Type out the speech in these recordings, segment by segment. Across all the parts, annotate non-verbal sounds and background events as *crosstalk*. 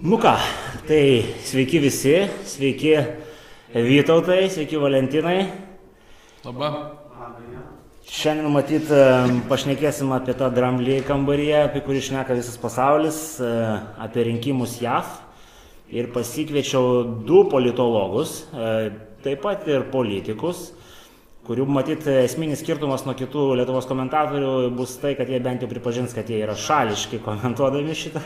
Nu ką, tai sveiki visi, sveiki Vytautai, sveiki Valentinai. Labą. Šiandien matyt pašnekėsim apie tą dramblį kambaryje, apie kurį šneka visas pasaulis, e, apie rinkimus JAV. Ir pasikviečiau du politologus, e, taip pat ir politikus kurių matyt esminis skirtumas nuo kitų Lietuvos komentatorių bus tai, kad jie bent jau pripažins, kad jie yra šališki *laughs* komentuodami šitą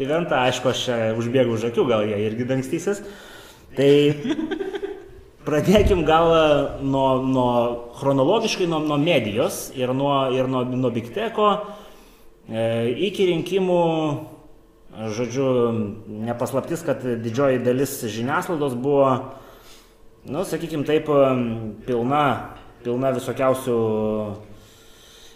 eventą. Aišku, aš čia užbėgu už akių, gal jie irgi dangstysis. Tai pradėkim gal nuo, nuo chronologiškai nuo, nuo medijos ir nuo, ir nuo, nuo Big e, iki rinkimų. Žodžiu, nepaslaptis, kad didžioji dalis žiniasklaidos buvo nu, sakykime taip, pilna pilna visokiausių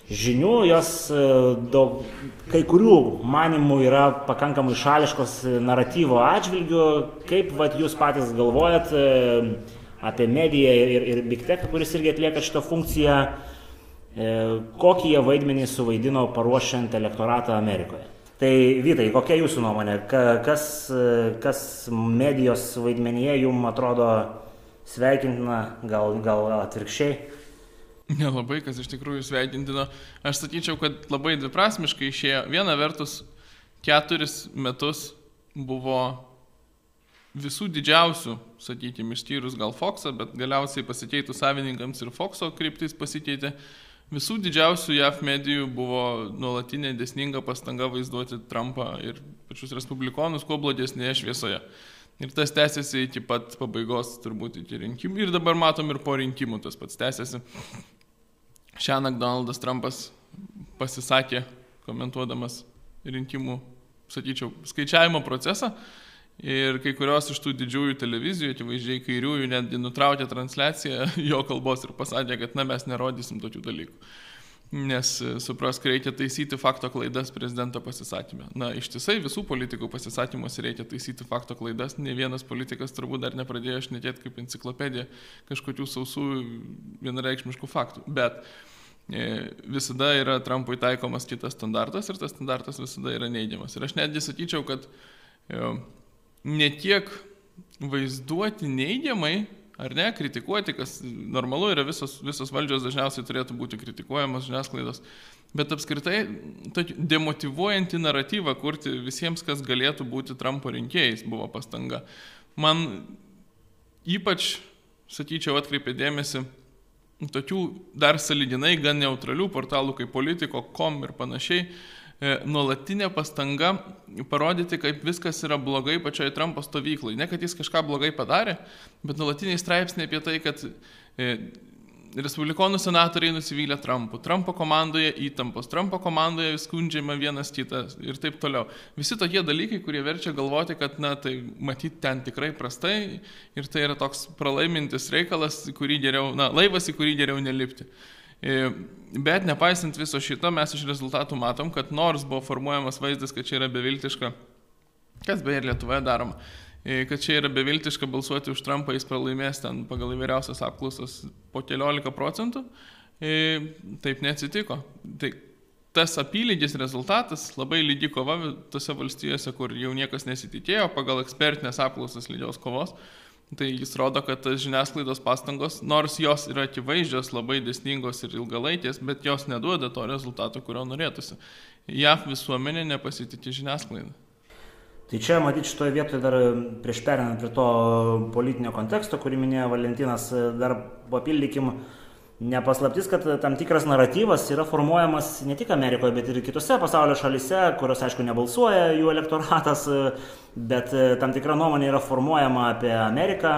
žinių, jos e, daug, kai kurių manimų yra pakankamai šališkos naratyvo atžvilgių. Kaip vat, jūs patys galvojat e, apie mediją ir, ir, Big Tech, kuris irgi atlieka šitą funkciją, e, kokį jie vaidmenį suvaidino paruošiant elektoratą Amerikoje? Tai Vytai, kokia jūsų nuomonė? Kas, kas medijos vaidmenyje jums atrodo sveikintina, gal, gal atvirkščiai? Nelabai, kas iš tikrųjų sveikintino. Aš sakyčiau, kad labai dviprasmiškai išėjo. Viena vertus, keturis metus buvo visų didžiausių, sakykime, išskyrus gal Foxą, bet galiausiai pasikeitų savininkams ir Foxo kryptis pasikeitė. Visų didžiausių JAF medijų buvo nuolatinė desninga pastanga vaizduoti Trumpą ir pačius respublikonus kuo blogesnėje šviesoje. Ir tas tęsiasi iki pat pabaigos, turbūt iki rinkimų. Ir dabar matom ir po rinkimų tas pats tęsiasi. Šiandien Donaldas Trumpas pasisakė, komentuodamas rinkimų, sakyčiau, skaičiavimo procesą. Ir kai kurios iš tų didžiųjų televizijų, akivaizdžiai kairiųjų, netgi nutraukė transliaciją jo kalbos ir pasakė, kad na mes nerodysim tokių dalykų nes e, suprask, reikia taisyti fakto klaidas prezidento pasisakymę. Na, ištisai visų politikų pasisakymuose reikia taisyti fakto klaidas, ne vienas politikas turbūt dar nepradėjo šnekėti kaip enciklopedija kažkokių sausų vienareikšmiškų faktų. Bet e, visada yra Trumpui taikomas kitas standartas ir tas standartas visada yra neigiamas. Ir aš netgi sakyčiau, kad e, ne tiek vaizduoti neigiamai, ar ne, kritikuoti, kas normalu yra visos, visos valdžios dažniausiai turėtų būti kritikuojamos žiniasklaidos, bet apskritai demotivuojantį naratyvą kurti visiems, kas galėtų būti Trumpo rinkėjais, buvo pastanga. Man ypač, sakyčiau, atkreipė dėmesį tokių dar saliginai gan neutralių portalų kaip politiko, kom ir panašiai, nuolatinė pastanga parodyti, kaip viskas yra blogai pačioje Trumpo stovyklai. Ne, kad jis kažką blogai padarė, bet nuolatiniai straipsniai apie tai, kad e, Respublikonų senatoriai nusivylė Trumpu, Trumpo komandoje įtampos, Trumpo komandoje skundžiama vienas kitas ir taip toliau. Visi tokie dalykai, kurie verčia galvoti, kad, na, tai matyti ten tikrai prastai ir tai yra toks pralaimintis reikalas, kurį geriau, na, laivas, į kurį geriau nelipti. E, bet nepaisant viso šito, mes iš rezultatų matom, kad nors buvo formuojamas vaizdas, kad čia yra beviltiška, kas beje ir Lietuvoje daroma, e, kad čia yra beviltiška balsuoti už Trumpą, jis pralaimės ten pagal įvairiausias apklausas po keliolika procentų, e, taip neatsitiko. Tai tas apylygis rezultatas, labai lygi kova tose valstijose, kur jau niekas nesitikėjo, pagal ekspertinės apklausas lygios kovos, Tai jis rodo, kad žiniasklaidos pastangos, nors jos yra akivaizdžios, labai desningos ir ilgalaikės, bet jos neduoda to rezultato, kurio norėtųsi. JAV visuomenė nepasitikė žiniasklaidą. Tai čia, matyt, šitoje vietoje dar prieš perinant prie to politinio konteksto, kurį minėjo Valentinas, dar papildykim, Nepaslaptis, kad tam tikras naratyvas yra formuojamas ne tik Amerikoje, bet ir kitose pasaulio šalise, kurios, aišku, nebalsuoja jų elektoratas, bet tam tikra nuomonė yra formuojama apie Ameriką.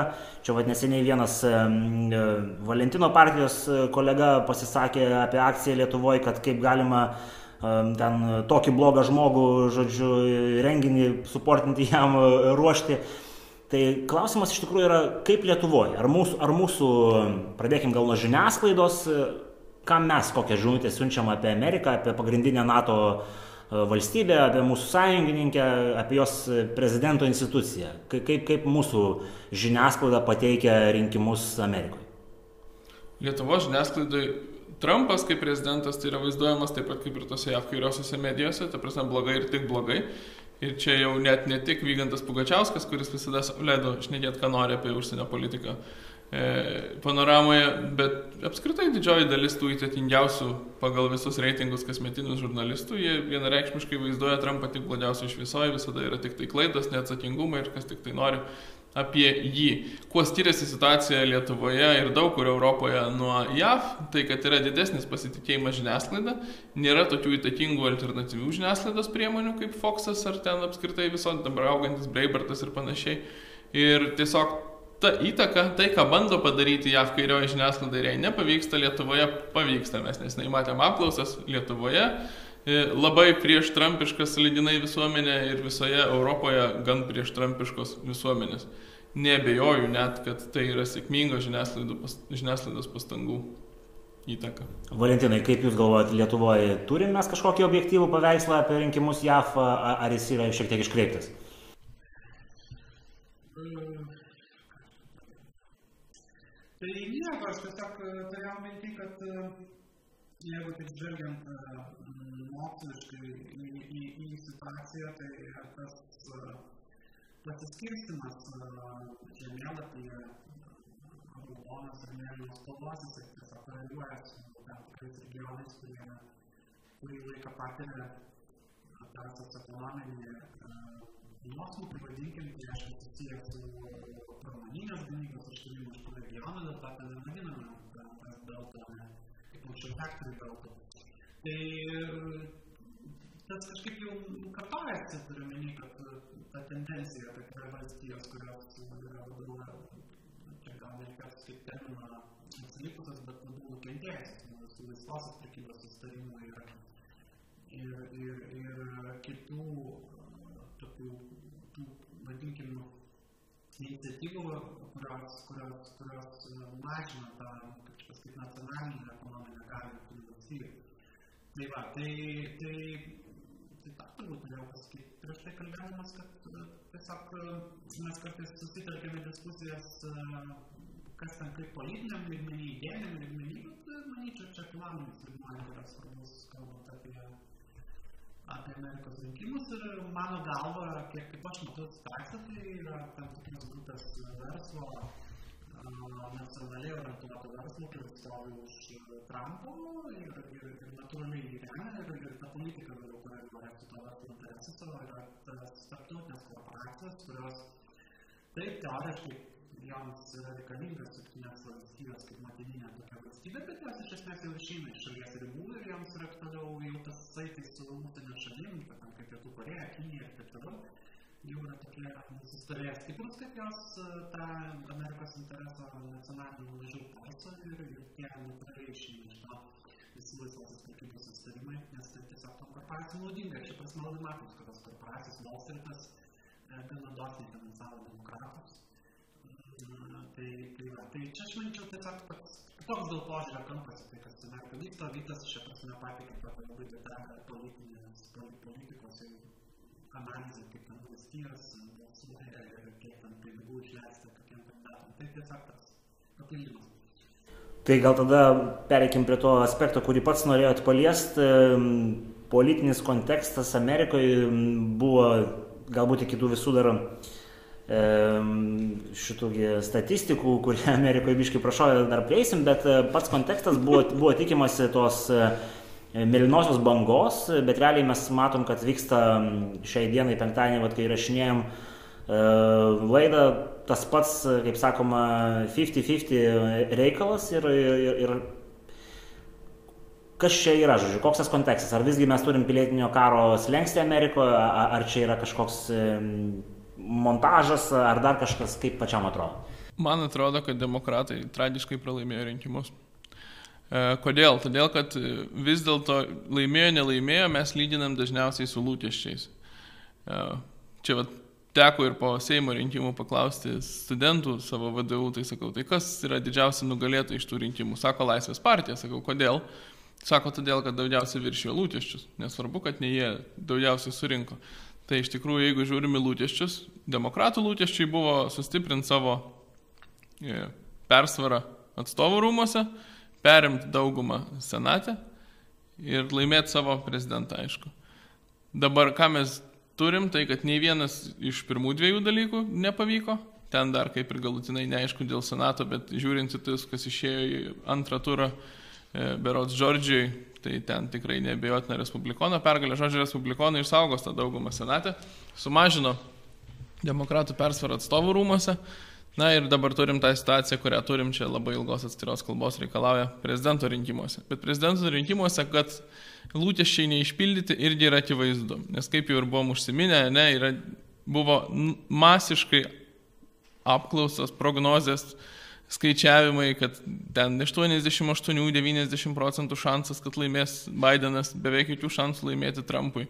Čia vad neseniai vienas Valentino partijos kolega pasisakė apie akciją Lietuvoje, kad kaip galima ten tokį blogą žmogų, žodžiu, renginį suportinti jam ruošti. Tai klausimas iš tikrųjų yra, kaip Lietuvoje, ar mūsų, ar mūsų pradėkim gal nuo žiniasklaidos, ką mes kokią žinutę siunčiam apie Ameriką, apie pagrindinę NATO e, valstybę, apie mūsų sąjungininkę, apie jos prezidento instituciją. Kaip, kaip mūsų žiniasklaida pateikia rinkimus Amerikoje. Lietuvo žiniasklaidai Trumpas kaip prezidentas tai yra vaizduojamas taip pat kaip ir tose JAV kairiosiuose medijose, ta prasme blogai ir tik blogai. Ir čia jau net ne tik Vygantas Pugačiauskas, kuris visada leido šnekėti, ką nori apie užsienio politiką e, panoramoje, bet apskritai didžioji dalis tų įtakingiausių pagal visus reitingus kasmetinius žurnalistų, jie vienareikšmiškai vaizduoja Trumpą tik blogiausiai šviesoje, visada yra tik tai klaidos, neatsakingumai ir kas tik tai nori apie jį. Kuo skiriasi situacija Lietuvoje ir daug kur Europoje nuo JAV, tai kad yra didesnis pasitikėjimas žiniasklaida, nėra tokių įtakingų alternatyvių žiniasklaidos priemonių kaip Foxas ar ten apskritai viso dabar augantis Breibartas ir panašiai. Ir tiesiog ta įtaka, tai ką bando padaryti JAV kairioji žiniasklaida ir jei nepavyksta, Lietuvoje pavyksta. Mes nesnei matėm apklausas Lietuvoje labai prieš Trumpiškas lydinai visuomenė ir visoje Europoje gan prieš Trumpiškos visuomenės nebejoju net, kad tai yra sėkminga žiniasklaidos pastangų įtaka. Valentinai, kaip Jūs galvojate, Lietuvoje turime mes kažkokį objektyvų paveikslą apie rinkimus JAF, ar jis yra šiek tiek iškreiptas? Tai nieko, aš tiesiog turėjau minti, kad jeigu taip žvelgiant moksliškai į, į, į situaciją, tai tas pasiskirstimas žemėlapyje raudonas ir mėlynos spalvos, jisai tiesiog koreliuoja su tam tikrais regionais, kurie kurį laiką patiria tą socioekonominį nuosmukį, vadinkim, tai aišku susijęs su pramoninės gamybos iškilimu iš tų regionų, dėl to ten vadiname tas delta, kaip anksčiau faktorių delta. Tai tas kažkaip jau kartojasi, turiu menį, kad ta tendencija, kad yra valstijos, kurios yra labiau, čia gal nereikėtų kaip terminą atsilikusios, bet labiau nukentėjusios nuo su laisvosios prekybos sustarimų ir, ir, ir, ir kitų tokių, tų, vadinkim, iniciatyvų, kurios, kurios, kurios mažina tą, kaip čia pasakyti, nacionalinę ekonominę galią tų valstybių. Tai va, tai, tai, tai tą turbūt norėjau pasakyti prieš tai kalbėdamas, kad tiesiog mes kartais susitelkėme diskusijas, kas ten kaip politiniam lygmenį, idėjiniam lygmenį, bet manyčiau, čia ekonominis lygmenį yra svarbus, kalbant apie, apie Amerikos rinkimus ir mano galva, kiek kaip aš matau situaciją, tai yra tam tikros grupės verslo, nacionaliai orientuoto verslo, kuris stovi už Trumpo ir, ir, ir natūraliai jį remia ir, ir ta politika, kurią nori su to verslo interesus, yra tas tarptautinės korporacijos, kurios taip teoriškai joms yra reikalingas jungtinės valstybės kaip motininė tokia valstybė, bet jos iš esmės jau išeina iš šalies ribų ir joms yra toliau jau tas saitai su užsienio šalim, kaip Pietų Koreja, Kinija ir taip toliau jau yra tokie nusistovėję stiprus, kad jos e, tą Amerikos interesą nacionalinių mažiau paiso ir, ir tie natūraliai išeina iš to visi laisvosios prekybos sustarimai, nes tai tiesiog tom korporacijom naudinga. Šia prasme labai matom, kad tos korporacijos Wall Streetas e, gana dosniai finansavo demokratus. Tai, tai, va, tai čia aš manyčiau tiesiog toks toks gal požiūrio kampas, tai kas Amerika vyksta, Vytas šia prasme patikė tokią labai detalę politikos analizę, kaip ten valstijos balsuoja ir kiek ten pinigų išleista kokiem kandidatam. Tai tiesiog tas papildymas. Tai gal tada pereikim prie to aspekto, kurį pats norėjot paliesti. Politinis kontekstas Amerikoje buvo galbūt iki tų visų dar šitų statistikų, kurie Amerikoje biškai prašojo, dar prieisim, bet e, pats kontekstas buvo, buvo tikimasi tos E, mėlynosios bangos, bet realiai mes matom, kad vyksta šiai dienai penktadienį, vat, kai įrašinėjom e, laidą, tas pats, kaip sakoma, 50-50 reikalas ir, ir, ir kas čia yra, žodžiu, koks tas kontekstas, ar visgi mes turim pilietinio karo slengsti Amerikoje, ar čia yra kažkoks montažas, ar dar kažkas, kaip pačiam atrodo. Man atrodo, kad demokratai tragiškai pralaimėjo rinkimus. E, kodėl? Todėl, kad vis dėlto laimėjo, nelaimėjo, mes lyginam dažniausiai su lūkesčiais. E, čia vat, teko ir po Seimo rinkimų paklausti studentų savo vadovų, tai sakau, tai kas yra didžiausia nugalėtoja iš tų rinkimų? Sako Laisvės partija, sakau, kodėl? Sako todėl, kad daugiausiai viršijo lūkesčius. Nesvarbu, kad ne jie daugiausiai surinko. Tai iš tikrųjų, jeigu žiūrime lūkesčius, demokratų lūkesčiai buvo sustiprinti savo e, persvarą atstovų rūmose, perimti daugumą senate ir laimėti savo prezidentą, aišku. Dabar ką mes turim, tai kad nei vienas iš pirmų dviejų dalykų nepavyko. Ten dar kaip ir galutinai neaišku dėl Senato, bet žiūrint į tai, kas išėjo į antrą turą, e, berots Džordžijai, tai ten tikrai nebejotina Respublikono pergalė. Žodžiu, Respublikonai išsaugos tą daugumą Senate, sumažino demokratų persvarą atstovų rūmose. Na ir dabar turim tą situaciją, kurią turim čia labai ilgos atskiros kalbos reikalauja prezidento rinkimuose. Bet prezidento rinkimuose, kad lūkesčiai neišpildyti irgi yra akivaizdu. Nes kaip jau ir buvom užsiminę, ne, yra, buvo masiškai apklausos, prognozės, skaičiavimai, kad ten 88-90 procentų šansas, kad laimės Bidenas, beveik jokių šansų laimėti Trumpui.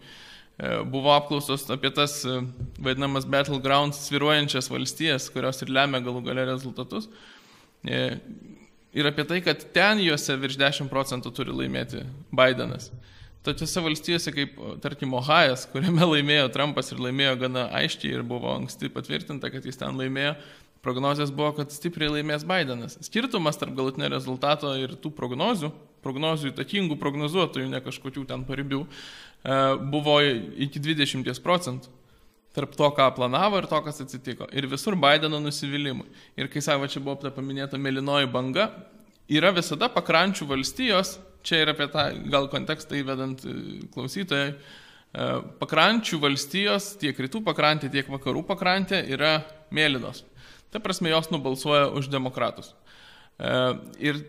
E, buvo apklausos apie tas e, vadinamas battlegrounds sviruojančias valstijas, kurios ir lemia galų gale rezultatus. E, ir apie tai, kad ten juose virš 10 procentų turi laimėti Bidenas. Tokiose valstijose kaip, tarkim, Ohajas, kuriame *laughs* laimėjo Trumpas ir laimėjo gana aiškiai ir buvo anksti patvirtinta, kad jis ten laimėjo, prognozijas buvo, kad stipriai laimės Bidenas. Skirtumas tarp galutinio rezultato ir tų prognozių, prognozių įtakingų prognozuotojų, ne kažkokių ten paribių, e, buvo iki 20 procentų tarp to, ką planavo ir to, kas atsitiko. Ir visur Bideno nusivylimui. Ir kai savo čia buvo paminėta mėlynoji banga, yra visada pakrančių valstijos, čia ir apie tą gal kontekstą įvedant e, klausytojai, e, pakrančių valstijos, tiek rytų pakrantė, tiek vakarų pakrantė yra mėlynos. Ta prasme, jos nubalsuoja už demokratus. E, ir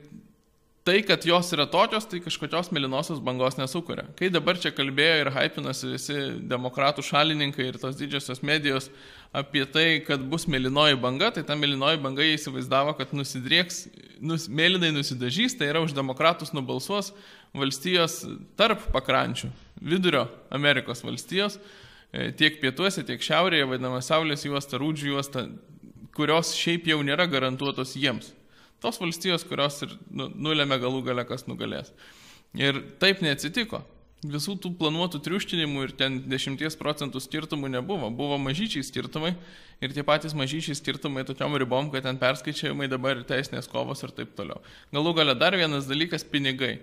tai, kad jos yra tokios, tai kažkokios mėlynosios bangos nesukuria. Kai dabar čia kalbėjo ir hypinasi visi demokratų šalininkai ir tos didžiosios medijos apie tai, kad bus mėlynoji banga, tai ta mėlynoji banga jie įsivaizdavo, kad nusidrieks, nus, mėlynai nusidažys, tai yra už demokratus nubalsuos valstijos tarp pakrančių, vidurio Amerikos valstijos, e, tiek pietuose, tiek šiaurėje, vadinama Saulės juosta, Rūdžių juosta, kurios šiaip jau nėra garantuotos jiems. Tos valstijos, kurios ir nu, nulėmė galų gale, kas nugalės. Ir taip neatsitiko. Visų tų planuotų triuštinimų ir ten 10 procentų skirtumų nebuvo. Buvo mažyčiai skirtumai ir tie patys mažyčiai skirtumai tokiom ribom, kad ten perskaičiavimai dabar ir teisinės kovos ir taip toliau. Galų gale dar vienas dalykas - pinigai.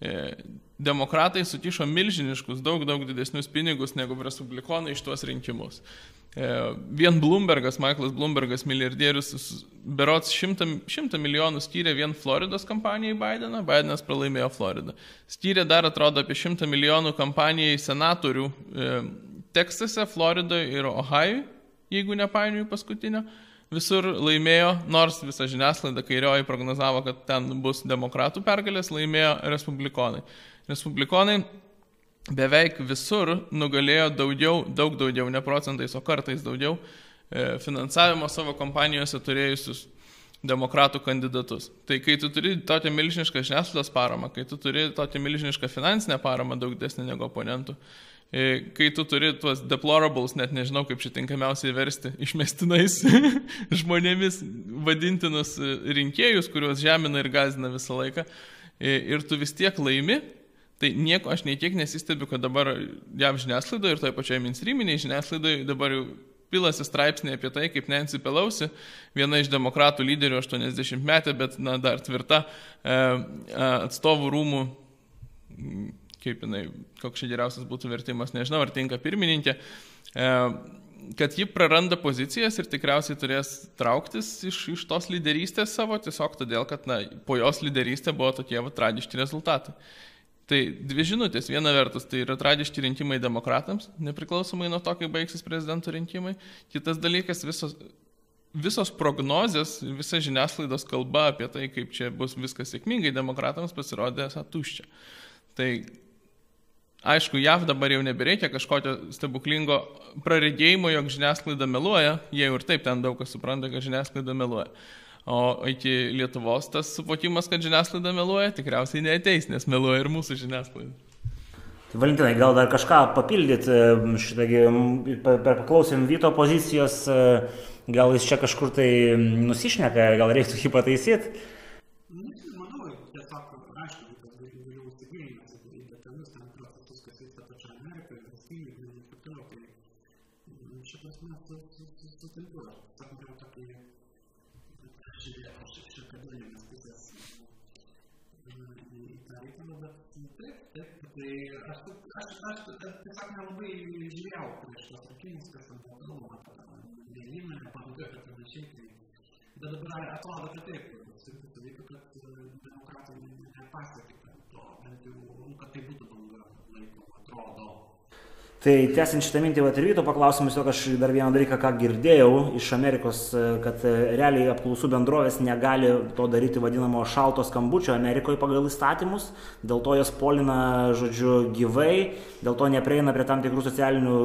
E, demokratai sutišo milžiniškus, daug, daug didesnius pinigus negu respublikonai iš tuos rinkimus. E, vien Bloombergas, Michaelas Bloombergas, milijardierius, berots 100, 100 milijonų skyrė vien Floridos kampanijai Bideną, Bidenas pralaimėjo Floridą. Skyrė dar atrodo apie 100 milijonų kampanijai senatorių e, Teksase, Floridoje ir Ohajui, jeigu nepainioju paskutinio. Visur laimėjo, nors visa žiniasklaida kairioji prognozavo, kad ten bus demokratų pergalės, laimėjo respublikonai. Respublikonai beveik visur nugalėjo daugiau, daug daugiau, ne procentais, o kartais daugiau e, finansavimo savo kompanijose turėjusius demokratų kandidatus. Tai kai tu turi tokią milžinišką žiniasklaidos paramą, kai tu turi tokią milžinišką finansinę paramą daug desnį negu oponentų, kai tu turi tuos deplorables, net nežinau kaip čia tinkamiausiai versti, išmestinais *laughs* žmonėmis vadintinus e, rinkėjus, kuriuos žemina ir gazina visą laiką, ir tu vis tiek laimi, Tai nieko aš nei tiek nesistebiu, kad dabar jav žiniasklaidoje ir toje pačioje mainstreaminiai žiniasklaidoje dabar jau pilasi straipsniai apie tai, kaip Nancy Pelosi, viena iš demokratų lyderių 80 metė, bet na, dar tvirta e, e, atstovų rūmų, kaip jinai, koks čia geriausias būtų vertimas, nežinau, ar tinka pirmininkė, e, kad ji praranda pozicijas ir tikriausiai turės trauktis iš, iš tos lyderystės savo, tiesiog todėl, kad na, po jos lyderystė buvo tokie va, tragiški rezultatai. Tai dvi žinutės. Viena vertus, tai yra tradiški rinkimai demokratams, nepriklausomai nuo to, kai baigsis prezidento rinkimai. Kitas dalykas, visos, visos prognozės, visa žiniasklaidos kalba apie tai, kaip čia bus viskas sėkmingai demokratams pasirodė esą tuščia. Tai aišku, JAV dabar jau nebereikia kažkokio stebuklingo praregėjimo, jog žiniasklaida meluoja, jie jau ir taip ten daug kas supranta, kad žiniasklaida meluoja. O iki Lietuvos tas suvokimas, kad žiniasklaida meluoja, tikriausiai neateis, nes meluoja ir mūsų žiniasklaida. Tai Valentinai, gal dar kažką papildyti, šitągi, paklausėm Vyto pozicijos, gal jis čia kažkur tai nusišneka, gal reiktų jį pataisyti. į tą reikalą, bet taip, taip, tai aš, aš, aš, aš tiesiog nelabai žiūrėjau prieš tos rinkimus, kas ten buvo kalbama, apie vienimą, nepavyko ir panašiai. Tai, bet dabar atrodo, kad taip, surinkti dalyką, kad demokratai nepasiekė to, bent jau, kad tai būtų banga laikoma, atrodo. Tai tęsiant šitą mintį, va, ir ryto paklausimus, jog aš dar vieną dalyką, ką girdėjau iš Amerikos, kad e, realiai apklausų bendrovės negali to daryti vadinamo šalto skambučio Amerikoje pagal įstatymus, dėl to jas polina, žodžiu, gyvai, dėl to neprieina prie tam tikrų socialinių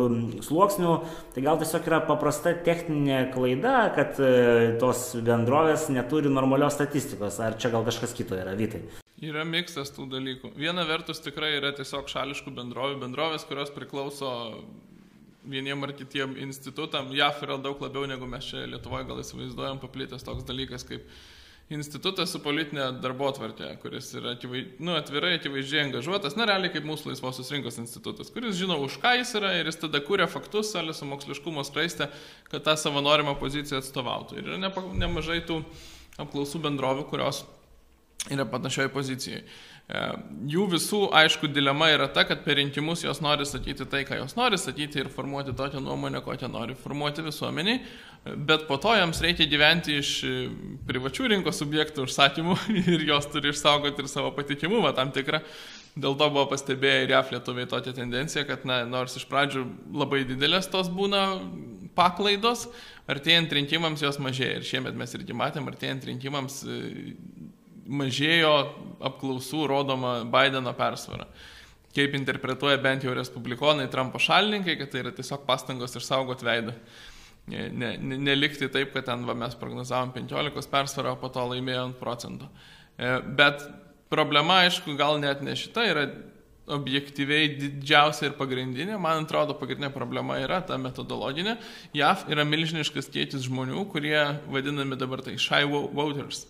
sluoksnių. Tai gal tiesiog yra paprasta techninė klaida, kad e, tos bendrovės neturi normalios statistikos, ar čia gal kažkas kito yra, Vytai. Yra miksas tų dalykų. Viena vertus tikrai yra tiesiog šališkų bendrovių, bendrovės, kurios priklauso vieniem ar kitiem institutam. JAF yra daug labiau negu mes čia Lietuvoje gal įsivaizduojam paplitęs toks dalykas kaip institutas su politinė darbo atvarkė, kuris yra atvai, nu, atvirai, akivaizdžiai angažuotas, na realiai kaip mūsų laisvosios rinkos institutas, kuris žino, už ką jis yra ir jis tada kūrė faktus, salė su moksliškumo skraistė, kad tą savo norimą poziciją atstovautų. Ir yra nemažai tų apklausų bendrovių, kurios yra panašioje pozicijoje. Jų visų, aišku, dilema yra ta, kad per rinkimus jos nori statyti tai, ką jos nori statyti ir formuoti tokią nuomonę, kokią nori formuoti visuomeniai, bet po to jiems reikia gyventi iš privačių rinkos subjektų užsakymų *laughs* ir jos turi išsaugoti ir savo patikimumą tam tikrą. Dėl to buvo pastebėję ir JAF lietuviai tokią tendenciją, kad na, nors iš pradžių labai didelės tos būna paklaidos, artėjant rinkimams jos mažėja. Ir šiemet mes irgi matėm, artėjant rinkimams mažėjo apklausų rodoma Bideno persvara. Kaip interpretuoja bent jau respublikonai Trumpo šalininkai, kad tai yra tiesiog pastangos išsaugoti veidą. Ne, ne, nelikti taip, kad ten va, mes prognozavom 15 persvarą, o po to laimėjom procentų. E, bet problema, aišku, gal net ne šita yra objektyviai didžiausia ir pagrindinė, man atrodo, pagrindinė problema yra ta metodologinė. JAV yra milžiniškas kiekis žmonių, kurie vadinami dabar tai shy voters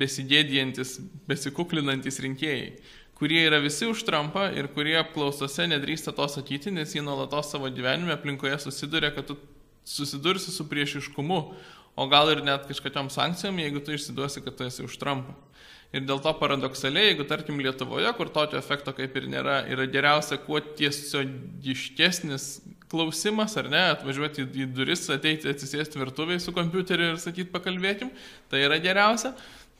besigėdijantis, besikuklinantis rinkėjai, kurie yra visi už Trumpą ir kurie apklausose nedrįsta to sakyti, nes jie nuolatos savo gyvenime aplinkoje susiduria, kad tu susidursi su priešiškumu, o gal ir net kažkokiam sankcijom, jeigu tu išsiduosi, kad tu esi už Trumpą. Ir dėl to paradoksaliai, jeigu tarkim Lietuvoje, kur tokio efekto kaip ir nėra, yra geriausia kuo tiesiogiškesnis klausimas, ar ne, atvažiuoti į duris, ateiti atsisėsti virtuviai su kompiuteriu ir sakyti pakalbėkim, tai yra geriausia.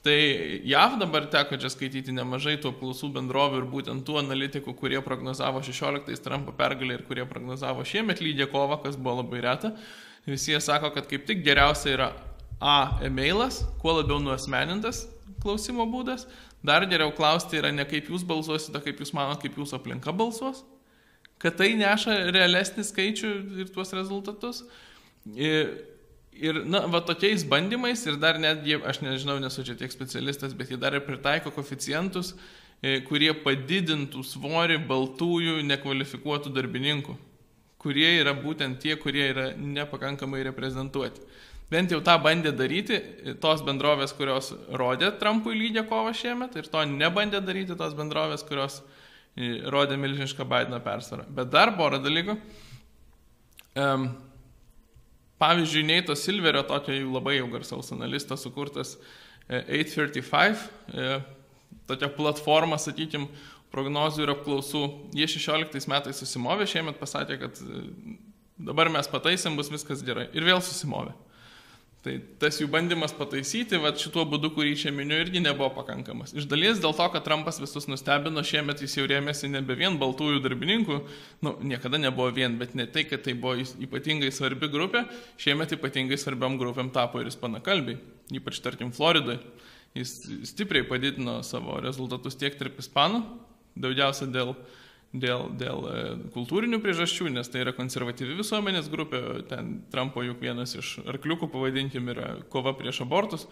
Tai JAV dabar teko čia skaityti nemažai tų apklausų bendrovių ir būtent tų analitikų, kurie prognozavo 16 Trumpo pergalę ir kurie prognozavo šiemet lydė kovą, kas buvo labai reta. Visi jie sako, kad kaip tik geriausia yra A. e-mailas, kuo labiau nuosmenintas klausimo būdas. Dar geriau klausti yra ne kaip jūs balsuosite, kaip jūs manote, kaip jūsų aplinka balsuos. Kad tai neša realesnį skaičių ir tuos rezultatus. Ir Ir, na, va tokiais bandymais ir dar netgi, aš nežinau, nesu čia tiek specialistas, bet jie dar ir pritaiko koficijantus, e, kurie padidintų svorį baltųjų nekvalifikuotų darbininkų, kurie yra būtent tie, kurie yra nepakankamai reprezentuoti. Bent jau tą bandė daryti tos bendrovės, kurios rodė Trumpui lygę kovą šiemet ir to nebandė daryti tos bendrovės, kurios e, rodė milžinišką Bideno persvarą. Bet dar porą dalykų. Um, Pavyzdžiui, Neito Silverio, tokio jau labai jau garsaus analisto sukurtas 835, e, e, tokia platforma, sakykime, prognozių ir apklausų. Jie 16 metais susimovė, šiemet pasakė, kad e, dabar mes pataisim, bus viskas gerai. Ir vėl susimovė. Tai tas jų bandymas pataisyti, va šituo būdu, kurį čia miniu, irgi nebuvo pakankamas. Iš dalies dėl to, kad Trumpas visus nustebino, šiemet jis jau rėmėsi nebe vien baltųjų darbininkų, nu, niekada nebuvo vien, bet ne tai, kad tai buvo ypatingai svarbi grupė, šiemet ypatingai svarbiam grupėm tapo ir ispanakalbiai, ypač tarkim Floridoje. Jis stipriai padidino savo rezultatus tiek tarp ispanų, daugiausia dėl dėl, dėl e, kultūrinių priežasčių, nes tai yra konservatyvi visuomenės grupė, ten Trumpo juk vienas iš arkliukų, pavadinkim, yra kova prieš abortus,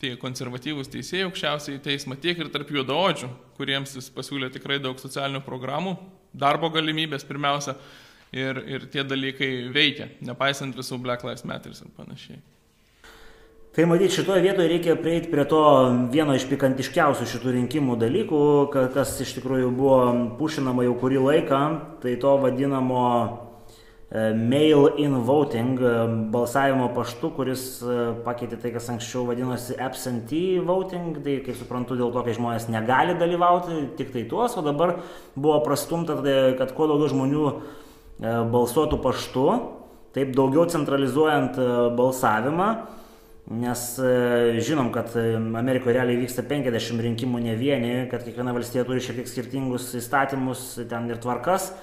tai konservatyvus teisėjai aukščiausiai teismą tiek ir tarp juodaodžių, kuriems jis pasiūlė tikrai daug socialinių programų, darbo galimybės pirmiausia, ir, ir tie dalykai veikia, nepaisant visų Black Lives Matter ir panašiai. Tai matyt, šitoje vietoje reikia prieiti prie to vieno iš pikantiškiausių šitų rinkimų dalykų, kas iš tikrųjų buvo pušinama jau kurį laiką, tai to vadinamo mail-in voting balsavimo paštu, kuris pakeitė tai, kas anksčiau vadinosi absentee voting, tai kaip suprantu, dėl to, kai žmonės negali dalyvauti, tik tai tuos, o dabar buvo prastumta, kad kuo daugiau žmonių balsuotų paštu, taip daugiau centralizuojant balsavimą Nes e, žinom, kad e, Amerikoje realiai vyksta 50 rinkimų ne vieni, kad kiekviena valstybė turi šiek tiek skirtingus įstatymus ten ir tvarkas.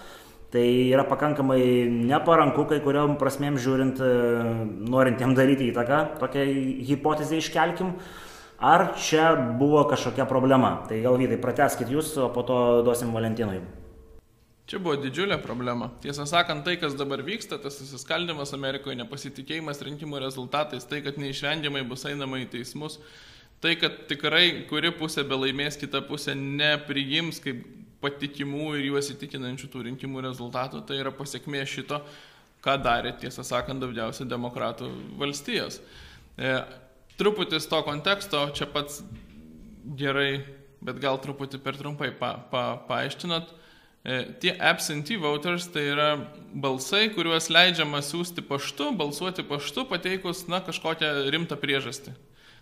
Tai yra pakankamai neparanku kai kuriam prasmėm žiūrint, e, norintiem daryti įtaką, tokią hipotezę iškelkim. Ar čia buvo kažkokia problema? Tai gal vytai, prateskit jūs, o po to duosim Valentinui. Čia buvo didžiulė problema. Tiesą sakant, tai, kas dabar vyksta, tas susiskaldimas Amerikoje, nepasitikėjimas rinkimų rezultatais, tai, kad neišvengiamai bus einama į teismus, tai, kad tikrai kuri pusė be laimės, kita pusė nepriims kaip patikimų ir juos įtikinančių tų rinkimų rezultatų, tai yra pasiekmė šito, ką darė, tiesą sakant, daugiausiai demokratų valstijos. E, truputis to konteksto čia pats gerai, bet gal truputį per trumpai pa, pa, paaiškinot. E, tie absentee voters tai yra balsai, kuriuos leidžiama siūsti paštu, balsuoti paštu, pateikus, na, kažkokią rimtą priežastį.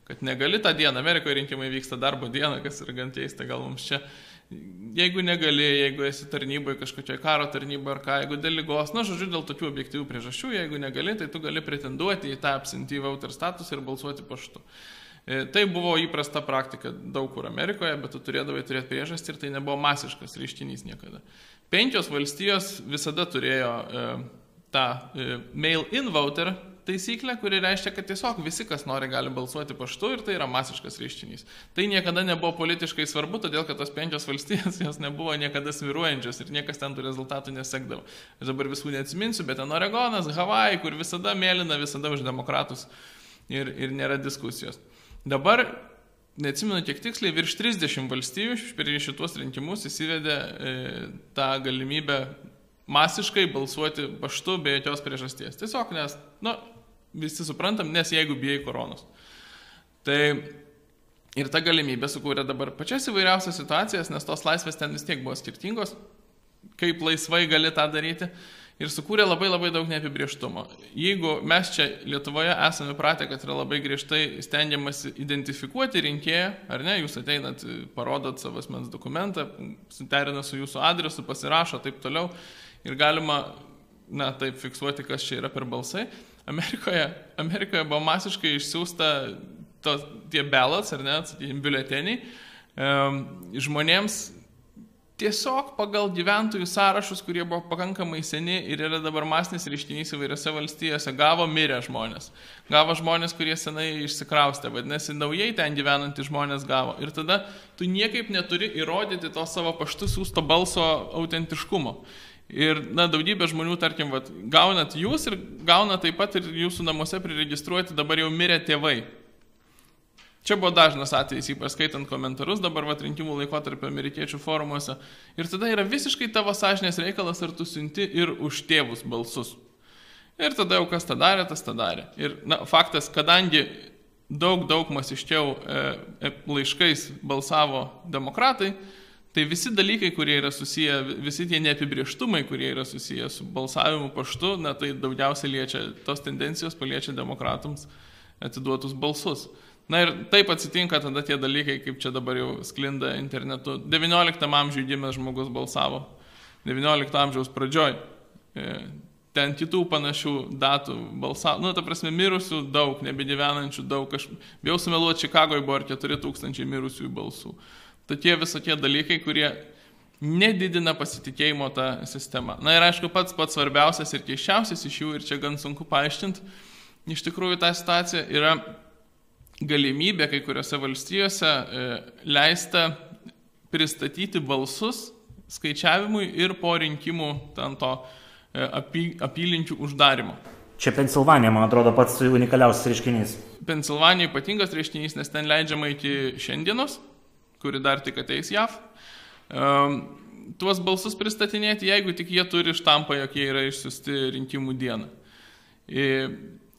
Kad negali tą dieną, Amerikoje rinkimai vyksta darbo dieną, kas yra gan keista, gal mums čia. Jeigu negali, jeigu esi tarnyboje, kažkokia karo tarnyba ar ką, jeigu dėl lygos, na, žodžiu, dėl tokių objektyvių priežasčių, jeigu negali, tai tu gali pretenduoti į tą absentee voter statusą ir balsuoti paštu. E, tai buvo įprasta praktika daug kur Amerikoje, bet tu turėdavai turėti priežastį ir tai nebuvo masiškas reiškinys niekada. Penkios valstijos visada turėjo e, tą e, mail-in voter taisyklę, kuri reiškia, kad tiesiog visi, kas nori, gali balsuoti paštu ir tai yra masiškas reiškinys. Tai niekada nebuvo politiškai svarbu, todėl kad tos penkios valstijos jos nebuvo niekada sviruojančios ir niekas ten tų rezultatų nesekdavo. Aš dabar visų neatsiminsiu, bet ten Oregonas, Havai, kur visada mėlyna, visada už demokratus ir, ir nėra diskusijos. Dabar, neatsimenu kiek tiksliai, virš 30 valstybių per šituos rinkimus įsivedė e, tą galimybę masiškai balsuoti paštu be jokios priežasties. Tiesiog nes, na, nu, visi suprantam, nes jeigu bijai koronos. Tai ir ta galimybė sukūrė dabar pačias įvairiausias situacijas, nes tos laisvės ten vis tiek buvo skirtingos, kaip laisvai gali tą daryti ir sukūrė labai labai daug neapibrieštumo. Jeigu mes čia Lietuvoje esame pratę, kad yra labai griežtai stengiamasi identifikuoti rinkėją, ar ne, jūs ateinat, parodot savo asmens dokumentą, suterina su jūsų adresu, pasirašo taip toliau ir galima, na, taip fiksuoti, kas čia yra per balsai. Amerikoje, Amerikoje buvo masiškai išsiųsta tos, tie ballots, ar ne, sakykime, biuleteniai. Žmonėms tiesiog pagal gyventojų sąrašus, kurie buvo pakankamai seni ir yra dabar masinis reiškinys įvairiose valstijose, gavo mirę žmonės. Gavo žmonės, kurie senai išsikraustė, vadinasi, naujai ten gyvenantys žmonės gavo. Ir tada tu niekaip neturi įrodyti to savo paštu siūsto balso autentiškumo. Ir, na, daugybė žmonių, tarkim, vat, gaunat jūs ir gauna taip pat ir jūsų namuose priregistruoti dabar jau mirę tėvai. Čia buvo dažnas atvejis, ypač skaitant komentarus dabar vat, rinkimų laikotarpio amerikiečių forumuose. Ir tada yra visiškai tavo sąžinės reikalas, ar tu siunti ir už tėvus balsus. Ir tada jau kas tą darė, tas tą darė. Ir na, faktas, kadangi daug, daug masiškiau e, e, laiškais balsavo demokratai, tai visi dalykai, kurie yra susiję, visi tie neapibrieštumai, kurie yra susiję su balsavimu paštu, na tai daugiausiai liečia, tos tendencijos paliečia demokratams atiduotus balsus. Na ir taip atsitinka tada tie dalykai, kaip čia dabar jau sklinda internetu. 19 amžiuje gimęs žmogus balsavo. 19 amžiaus pradžioj. E, ten kitų panašių datų balsavo. Nu, ta prasme, mirusių daug, nebegyvenančių daug. Aš bijau sumeluoti, Čikagoje buvo ir 4000 mirusiųjų balsų. Tokie visokie dalykai, kurie nedidina pasitikėjimo tą sistemą. Na ir aišku, pats pats svarbiausias ir keiščiausias iš jų, ir čia gan sunku paaiškinti, iš tikrųjų tą situaciją yra galimybė kai kuriuose valstijose e, leista pristatyti balsus skaičiavimui ir po rinkimų ten to e, apy, apylinkių uždarimo. Čia Pensilvanija, man atrodo, pats unikaliausias reiškinys. Pensilvanija ypatingas reiškinys, nes ten leidžiama iki šiandienos, kuri dar tik ateis JAV. Um, tuos balsus pristatinėti, jeigu tik jie turi štampą, jog jie yra išsiusti rinkimų dieną.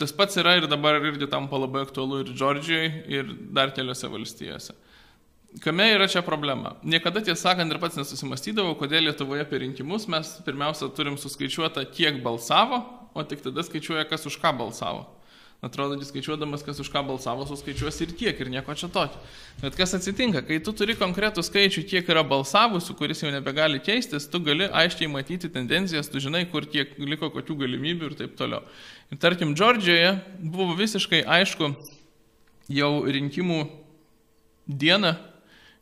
Tas pats yra ir dabar irgi tampa labai aktualu ir Džordžijoje, ir dar keliose valstijose. Kame yra čia problema? Niekada tiesą sakant ir pats nesusimastydavau, kodėl Lietuvoje per rinkimus mes pirmiausia turim suskaičiuotą, kiek balsavo, o tik tada skaičiuoja, kas už ką balsavo. Atrodo, jis skaičiuodamas, kas už ką balsavo, suskaičiuos ir tiek, ir nieko čia tokio. Bet kas atsitinka, kai tu turi konkretų skaičių, kiek yra balsavusių, kuris jau nebegali keistis, tu gali aiškiai matyti tendencijas, tu žinai, kur kiek liko kokių galimybių ir taip toliau. Ir tarkim, Džordžijoje buvo visiškai aišku jau rinkimų dieną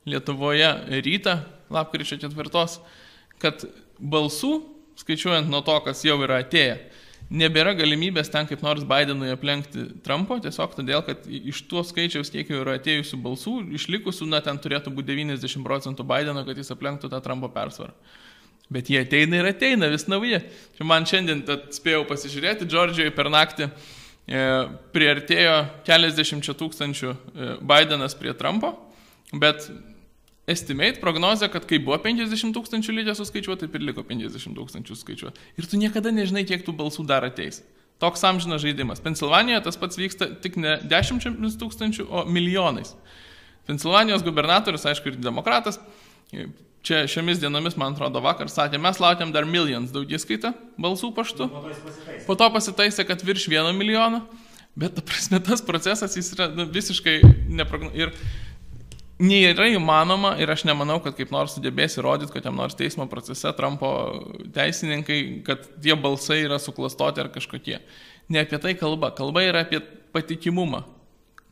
Lietuvoje rytą, lapkričio ketvirtos, kad balsų, skaičiuojant nuo to, kas jau yra atėję, nebėra galimybės ten kaip nors Bidenui aplenkti Trumpo, tiesiog todėl, kad iš tuo skaičiaus, kiek jau yra atėjusių balsų, išlikusių, na, ten turėtų būti 90 procentų Bideno, kad jis aplenktų tą Trumpo persvarą. Bet jie ateina ir ateina vis nauji. Čia man šiandien spėjau pasižiūrėti, Džordžijoje per naktį e, priartėjo keliasdešimčia tūkstančių e, Bidenas prie Trumpo, bet estimate, prognozė, kad kai buvo 50 tūkstančių lygiai suskaičiuoti, taip ir liko 50 tūkstančių skaičiuoti. Ir tu niekada nežinai, kiek tų balsų dar ateis. Toks amžinas žaidimas. Pensilvanijoje tas pats vyksta tik ne 10 tūkstančių, o milijonais. Pensilvanijos gubernatorius, aišku, ir demokratas, čia šiomis dienomis, man atrodo, vakar sakė, mes laukiam dar milijonus daugiskaitą balsų paštu. Po to pasitaisė, kad virš vieno milijono. Bet, ta prasme, tas procesas jis yra nu, visiškai neprognozuojamas nėra įmanoma ir aš nemanau, kad kaip nors sugebės įrodyti, kad jam nors teismo procese Trumpo teisininkai, kad tie balsai yra suklastoti ar kažkokie. Ne apie tai kalba. Kalba yra apie patikimumą.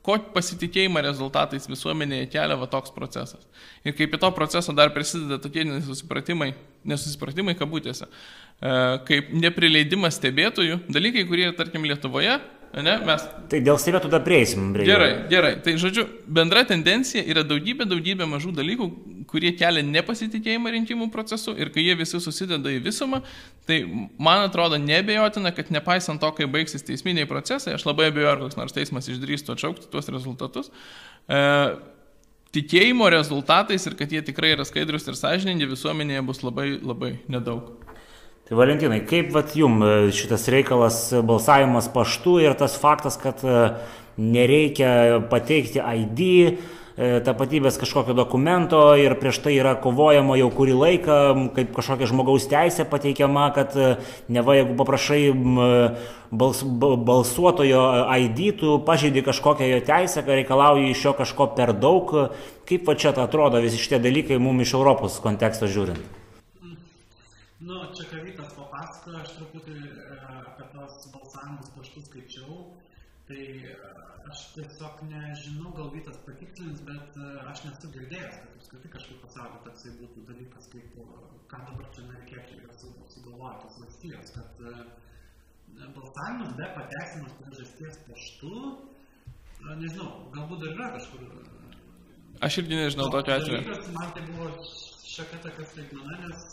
Ko pasitikėjimą rezultatais visuomenėje kelia va toks procesas. Ir kaip į to proceso dar prisideda tokie nesusipratimai, nesusipratimai kabutėse, e, kaip neprileidimas stebėtojų, dalykai, kurie, tarkim, Lietuvoje Ne, mes... Tai dėl stebėtų dar prieisim. Prie gerai, gerai. Tai žodžiu, bendra tendencija yra daugybė, daugybė mažų dalykų, kurie kelia nepasitikėjimą rinkimų procesu ir kai jie visi susideda į visumą, tai man atrodo nebejotina, kad nepaisant to, kai baigsis teisminiai procesai, aš labai abejoju, ar koks nors teismas išdrįstų atšaukti tuos rezultatus. E, tikėjimo rezultatais ir kad jie tikrai yra skaidrus ir sąžiningi visuomenėje bus labai labai nedaug. Tai Valentinai, kaip vat jum e, šitas reikalas e, balsavimas paštu ir tas faktas, kad e, nereikia pateikti ID, tapatybės kažkokio dokumento ir prieš tai yra kovojama jau kurį laiką, kaip kažkokia žmogaus teisė pateikiama, kad ne va, jeigu paprašai bals, balsuotojo ID, tu pažeidi kažkokią jo teisę, kad reikalauji iš jo kažko per daug. Kaip va čia atrodo visi šitie dalykai mums iš Europos konteksto žiūrint? Nu, čia ką Vytas papasakojo, aš truputį e, apie tos balsavimus paštų skaičiau, tai e, aš tiesiog nežinau, gal Vytas patikslins, bet e, aš nesu girdėjęs, kad apskritai kažkaip pasaulyje toksai būtų dalykas, kaip, ką dabar čia amerikiečiai yra sugalvoję tos valstijos, kad balsavimas be pateisimas priežasties paštu, nežinau, galbūt dar yra kažkur. Aš irgi nežinau tokio atveju. Man tai buvo šiokia tokia staigmena, nes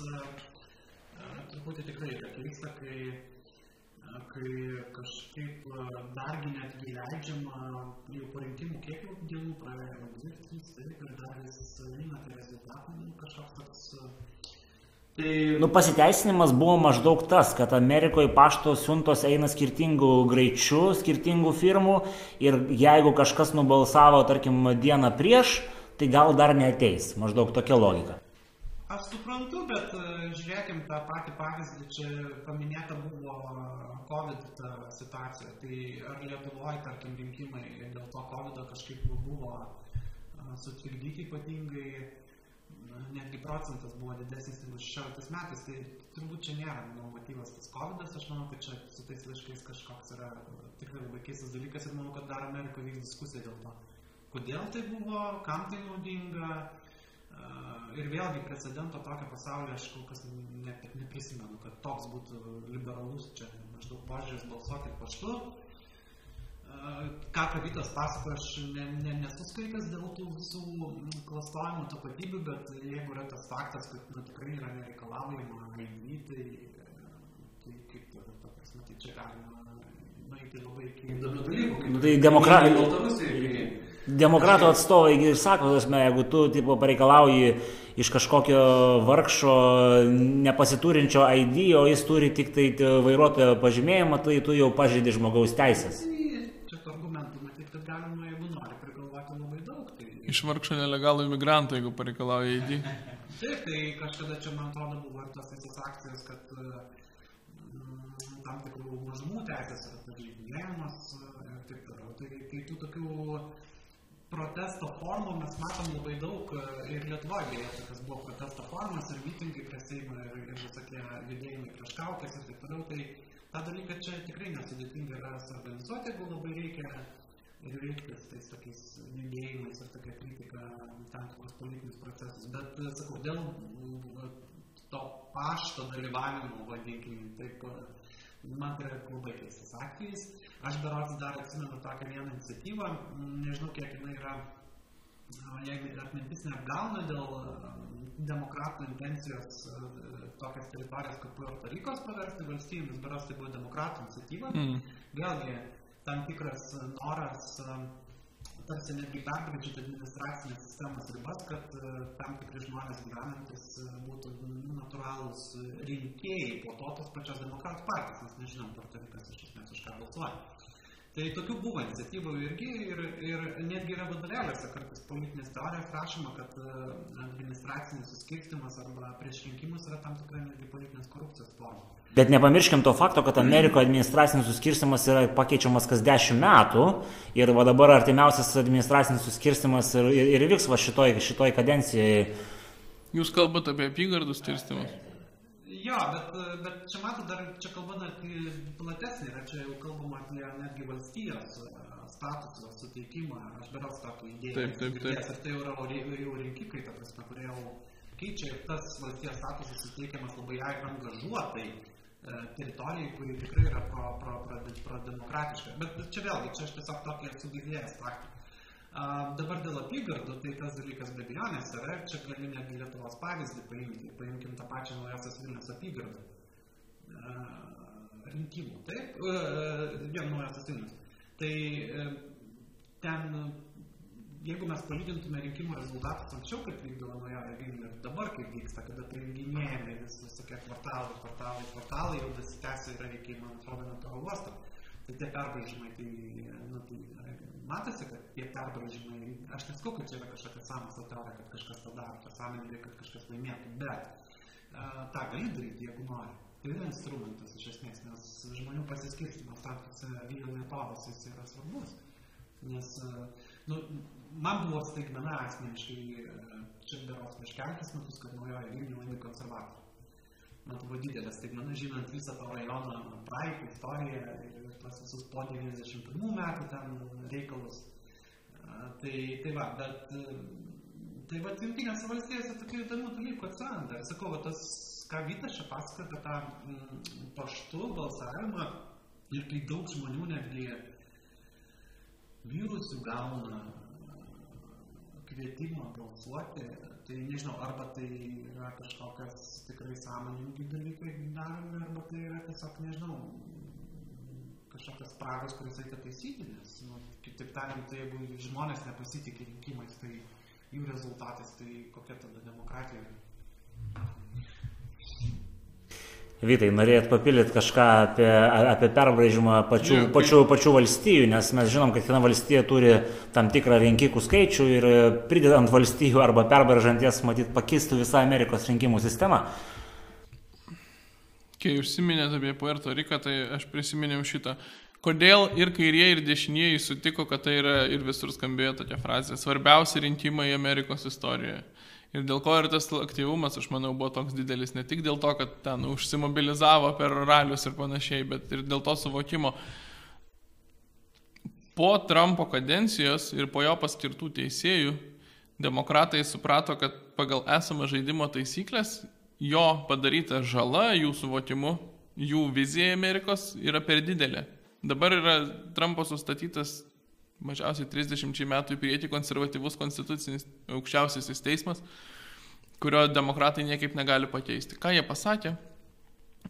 truputį tikrai yra keista, kai, kai kažkaip dargi netgi leidžiama jau po rinkimų kiek jau dienų praėjo, dvi, trys, taip, ir dar vis eina tie rezultatai, nu, kažkoks toks Tai... Nu, pasiteisinimas buvo maždaug tas, kad Amerikoje pašto siuntos eina skirtingų greičių, skirtingų firmų ir jeigu kažkas nubalsavo, tarkim, dieną prieš, tai gal dar neteis. Maždaug tokia logika. Aš suprantu, bet e, žiūrėkim tą patį pavyzdį, čia paminėta buvo COVID situacija. Tai ar Lietuvoje, tarkim, rinkimai dėl to COVID kažkaip buvo e, sutrikdyti ypatingai, netgi procentas buvo didesnis negu 16 metais, tai turbūt čia nėra motyvas tas COVID, aš manau, kad čia su tais laiškais kažkoks yra tikrai labai keistas dalykas ir manau, kad dar Amerikoje vyks diskusija dėl to. Kodėl tai buvo, kam tai naudinga, ir vėlgi precedento tokio pasaulyje aš kol kas ne, neprisimenu, kad toks būtų liberalus čia maždaug požiūrės balsuokit paštu. Ką Kavitas pasakoja, aš ne, ne, nesu skaitęs dėl tų visų klastojimų tapatybių, bet jeigu yra tas faktas, kad nu, tikrai yra nereikalaujama ID, tai, tai kaip, ta prasme, tai čia galima nueiti labai iki įdomių dalykų. Tai demokratai. Demokratų atstovai ir sako, tasme, jeigu tu tipo, pareikalauji iš kažkokio vargšo nepasiturinčio ID, o jis turi tik tai vairuotojo pažymėjimą, tai tu jau pažeidi žmogaus teisės. Kad daug. Tai... iš vargšo nelegalų imigrantų, jeigu pareikalauja ID. Taip, tai kažkada čia, man atrodo, buvo ir tos visos akcijos, kad mm, tam tikrų mažumų teisės yra pažeidinėjimas ir taip toliau. Tai, tai tų tokių protesto formų mes matom labai daug ir Lietuvoje beje, tokias buvo protesto formas ir mitingai prie Seimo ir, ir visokie judėjimai prieš kaukės ir taip toliau. Tai tą dalyką čia tikrai nesudėtinga yra suorganizuoti, jeigu labai reikia ir veikti su tais tokiais judėjimais ir tokia kritika tam tikrus politinius procesus. Bet, sakau, dėl to pašto dalyvavimo, vadinkim, taip, man tai atvejis. Aš berots dar atsimenu tokią vieną iniciatyvą, nežinau, kiek jinai yra, jeigu atmintis neapgauna dėl demokratų intencijos e, tokias teritorijas kaip Puerto Rikos paversti valstybėmis, beras tai buvo demokratų iniciatyva. Mm. Vėlgi, tam tikras noras e, tarsi netgi perbraižyti administracinės sistemos ribas, kad e, tam tikri žmonės gyvenantis būtų natūralūs rinkėjai po to tos pačios demokratų partijos, nes nežinom, Puerto Rikas iš esmės už ką balsuoja. Tai tokių buvo iniciatyvų irgi ir, ir netgi yra vadovėliuose kartais politinės teorijos rašoma, kad e, administracinis suskirstimas arba prieš rinkimus yra tam tikra netgi politinės korupcijos forma. Bet nepamirškim to fakto, kad Amerikoje administracinis suskirstimas yra pakeičiamas kas dešimt metų ir va dabar artimiausias administracinis suskirstimas ir, ir, ir vyks va šitoj, šitoj kadencijoje. Jūs kalbate apie apygardų skirstimus? Jo, bet, bet čia matot, dar čia kalba platesnė, yra čia jau kalbama apie netgi valstijos e, statuso suteikimą, aš beros tokį idėją. Taip, taip, taip. Ir tai yra jau rinkikai, ta prasme, kurie jau keičia ir tas valstijos statusas suteikiamas labai angažuotai e, teritorijai, kuri tikrai yra pro, pro, pro, pro demokratiška. Bet čia vėlgi, čia aš tiesiog tokį esu girdėjęs praktiką. Dabar dėl apygardų, tai tas dalykas be abejonės yra, čia gali netgi Lietuvos pavyzdį paimti, paimkim tą pačią naujasios Vilnius apygardą. Rinkimų, taip, vien naujasios Vilnius. Tai e, ten, jeigu mes palygintume rinkimų rezultatus anksčiau, kaip vykdavo naujoje Vilniuje ir dabar, kaip vyksta, kada prijunginėjami vis visokie kvartalai, kvartalai, kvartalai, jau dasitęsia yra iki, man atrodo, net oro uosto. Tai tie perbraižymai, tai, nu, tai matosi, kad tie perbraižymai, aš nesakau, kad čia yra kažkokia sąmokslo teorija, kad kažkas tą daro, čia sąmoningai, kad kažkas laimėtų, bet uh, tą gali daryti, jeigu nori. Tai yra instrumentas iš esmės, nes žmonių pasiskirstimas tam tikrose video metodose jis yra svarbus. Nes, uh, nu, man buvo staigmena asmeniškai, uh, čia beros prieš kelis metus, kad naujoje Vilniuje laimi konservatoriai. Man buvo didelė staigmena, žinant visą to rajono praeitį, istoriją ir tuos visus po 91 metų ten reikalus. Tai, tai va, bet tai va, jungtinėse valstijose tokių įdomių dalykų atsiranda. Ir sakau, va, tas, ką Vytas čia pasakoja apie tą mm, paštų balsavimą ir kai daug žmonių netgi vyrusių gauna kvietimą balsuoti, tai nežinau, arba tai yra kažkokias tikrai sąmoningi dalykai daromi, arba tai yra tiesiog, nežinau, kažkokios spragos, kurias reikia taisyti, nes, nu, kitaip tariant, tai jeigu žmonės nepasitikė rinkimais, tai jų rezultatais, tai kokia tada demokratija. Vytai, norėjot papildyti kažką apie, apie perbraižymą pačių, yeah, pačių, pačių valstijų, nes mes žinom, kad kiekviena valstija turi tam tikrą rinkikų skaičių ir pridedant valstijų arba perbraižant jas, matyt, pakistų visą Amerikos rinkimų sistemą. Kai užsiminėte apie Puerto Riką, tai aš prisiminiau šitą. Kodėl ir kairieji, ir dešinieji sutiko, kad tai yra ir visur skambėjo tokia frazė - svarbiausi rinkimai Amerikos istorijoje. Ir dėl ko ir tas aktyvumas, aš manau, buvo toks didelis ne tik dėl to, kad ten užsimobilizavo per ralius ir panašiai, bet ir dėl to suvokimo. Po Trumpo kadencijos ir po jo paskirtų teisėjų, demokratai suprato, kad pagal esamą žaidimo taisyklės jo padaryta žala jų suvokimu, jų vizija Amerikos yra per didelė. Dabar yra Trumpo sustatytas mažiausiai 30 metų į priekį konservatyvus konstitucinis aukščiausiasis teismas, kurio demokratai niekaip negali pakeisti. Ką jie pasakė?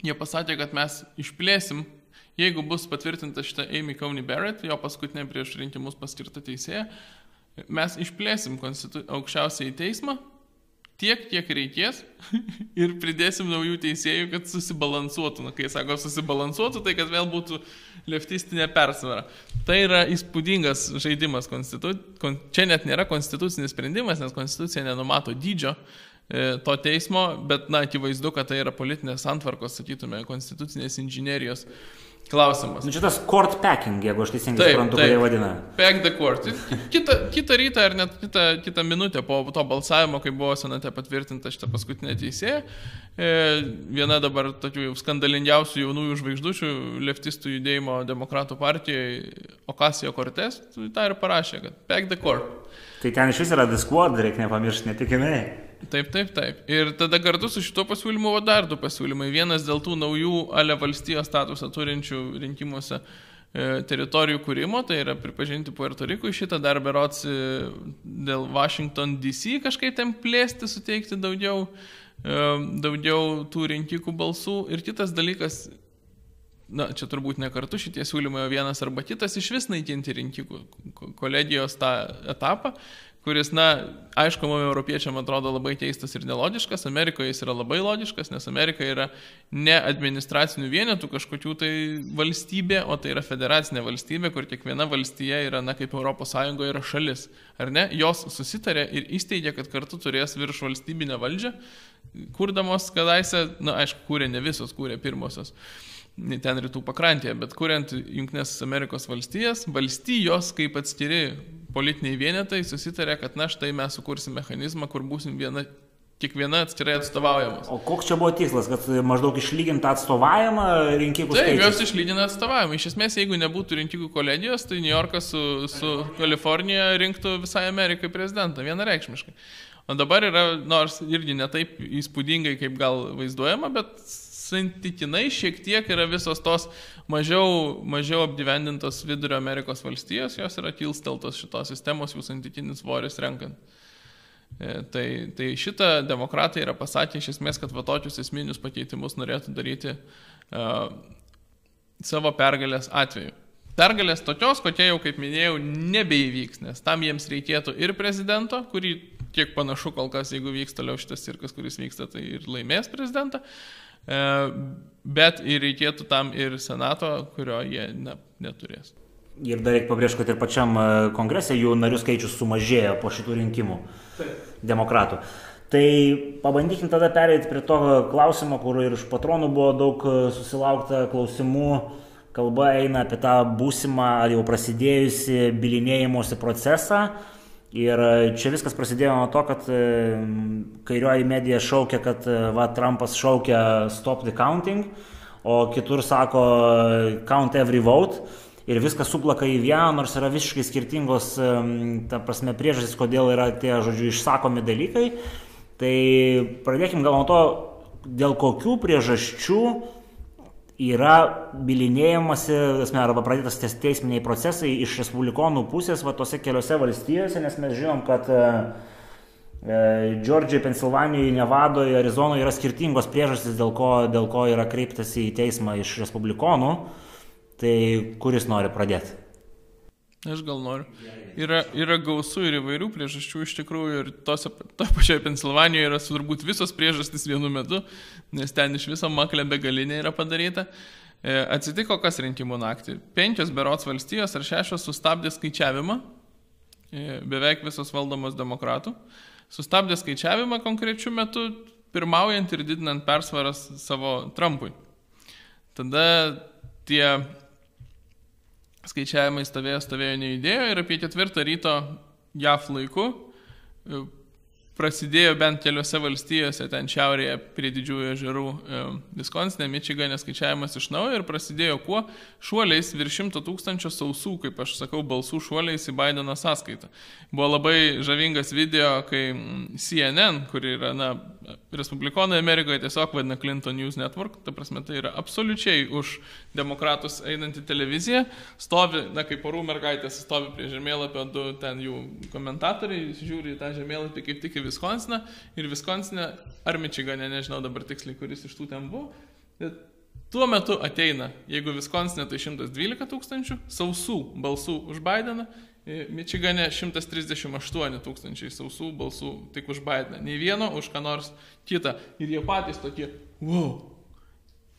Jie pasakė, kad mes išplėsim, jeigu bus patvirtinta šitą Amy Coney Barrett, jo paskutinė prieš rinkimus paskirta teisėja, mes išplėsim aukščiausiai teismą tiek, kiek reikės *laughs* ir pridėsim naujų teisėjų, kad susibalansuotų. Na, kai sako susibalansuotų, tai kad vėl būtų leftistinė persvara. Tai yra įspūdingas žaidimas konstitu... Kon... Čia net nėra konstitucinis sprendimas, nes konstitucija nenumato dydžio e, to teismo, bet, na, akivaizdu, kad tai yra politinės santvarkos, sakytume, konstitucinės inžinierijos klausimas. Nu, čia tas court packing, jeigu aš teisingai suprantu, kaip jie vadina. Pack the court. Kita, kitą rytą ar net kitą, kitą minutę po to balsavimo, kai buvo senate patvirtinta šitą paskutinę teisėją, e, viena dabar tokių skandalingiausių jaunųjų žvaigždučių leftistų judėjimo demokratų partijoje, Okasijo Cortes, tą ir parašė, kad pack the court. Tai ten iš vis yra diskuod, reikia nepamiršti, ne tik jinai. Taip, taip, taip. Ir tada kartu su šituo pasiūlymu buvo dar du pasiūlymai. Vienas dėl tų naujų ale valstijos statusą turinčių rinkimuose e, teritorijų kūrimo, tai yra pripažinti Puerto Rikui šitą dar berots e, dėl Washington DC kažkaip ten plėsti, suteikti daugiau, e, daugiau tų rinkikų balsų. Ir kitas dalykas, na, čia turbūt ne kartu šitie siūlymai, o vienas arba kitas iš vis naikinti rinkikų kolegijos tą etapą, kuris, na, aišku, mums europiečiam atrodo labai keistas ir nelogiškas, Amerikoje jis yra labai logiškas, nes Amerika yra ne administracinių vienetų kažkokių tai valstybė, o tai yra federacinė valstybė, kur kiekviena valstija yra, na, kaip ES yra šalis. Ar ne? Jos susitarė ir įsteigė, kad kartu turės virš valstybinę valdžią, kurdamos kadaise, na, aišku, kūrė ne visos, kūrė pirmosios ten rytų pakrantėje, bet kuriant Junktinės Amerikos valstijas, valstijos kaip atskiri politiniai vienetai susitarė, kad na štai mes sukursim mechanizmą, kur būsim viena, kiekviena atskirai atstovaujamas. O koks čia buvo tikslas, kad maždaug išlyginti atstovavimą rinkikų? Taip, jos išlygina atstovavimą. Iš esmės, jeigu nebūtų rinkikų kolegijos, tai New Yorkas su, su Kalifornija rinktų visai Amerikai prezidentą vienareikšmiškai. O dabar yra, nors irgi netaip įspūdingai, kaip gal vaizduojama, bet santykinai šiek tiek yra visos tos mažiau, mažiau apgyvendintos vidurio Amerikos valstijos, jos yra kilsteltos šitos sistemos jų santykinis svoris renkant. E, tai, tai šitą demokratai yra pasakę iš esmės, kad va tokius esminius pakeitimus norėtų daryti uh, savo pergalės atveju. Pergalės tokios, kokie jau, kaip minėjau, nebeįvyks, nes tam jiems reikėtų ir prezidento, kurį kiek panašu kol kas, jeigu vyks toliau šitas cirkas, kuris vyksta, tai ir laimės prezidentą. E, bet ir reikėtų tam ir senato, kurio jie ne, neturės. Ir dar reikia pabrėžti, kad ir pačiam e, kongrese jų narių skaičius sumažėjo po šitų rinkimų Taip. demokratų. Tai pabandykim tada pereiti prie to klausimo, kur ir iš patronų buvo daug e, susilaukta klausimų. Kalba eina apie tą būsimą ar jau prasidėjusi bilinėjimosi procesą Ir e, čia viskas prasidėjo nuo to, kad e, kairioji medija šaukia, kad e, va, Trumpas šaukia stop the counting, o kitur sako count every vote. Ir viskas suplaka į vieną, nors yra visiškai skirtingos, ta prasme, priežastys, kodėl yra tie, žodžiu, išsakomi dalykai. Tai pradėkime gal nuo to, dėl kokių priežasčių yra bilinėjimasi, arba pradėtas teisminiai procesai iš respublikonų pusės va tose keliose valstijose, nes mes žinom, kad e, e, Džordžijoje, Pensilvanijoje, Nevadoje, Arizonoje yra skirtingos priežastys, dėl ko, dėl ko yra kreiptasi į teismą iš respublikonų. Tai kuris nori pradėti? Aš gal noriu. Yra, yra gausu ir įvairių priežasčių iš tikrųjų ir tose, to pačioje Pensilvanijoje yra turbūt visos priežastys vienu metu, nes ten iš viso maklė begalinė yra padaryta. E, atsitiko kas rinkimų naktį. Penkios berots valstijos ar šešios sustabdė skaičiavimą, e, beveik visos valdomos demokratų, sustabdė skaičiavimą konkrečiu metu, pirmaujant ir didinant persvaras savo Trumpui. Tada tie skaičiavimai stovėjo, stovėjo nejudėjo ir apie ketvirtą ryto JAF laiku prasidėjo bent keliose valstijose, ten šiaurėje prie didžiųjų ežerų, e, Viskonsinė, Mičigane skaičiavimas iš naujo ir prasidėjo kuo? Šuoliais virš šimto tūkstančio sausų, kaip aš sakau, balsų šuoliais į Bideno sąskaitą. Buvo labai žavingas video, kai CNN, kuri yra, na, Respublikonai Amerikoje tiesiog vadina Clinton News Network, ta prasme tai yra absoliučiai už demokratus einanti televizija, stovi, na, kaip porų mergaitės, stovi prie žemėlapio, du ten jų komentatoriai, žiūri tą žemėlapį kaip tik į Viskonsiną ir Viskonsinę ar Mičigane, nežinau dabar tiksliai, kuris iš tų ten buvo. Bet tuo metu ateina, jeigu Viskonsinė tai 112 tūkstančių sausų balsų už Bideną Mičigane 138 tūkstančiai sausų balsų tik už Bideną. Nei vieno už ką nors kitą. Ir jie patys tokie, wow,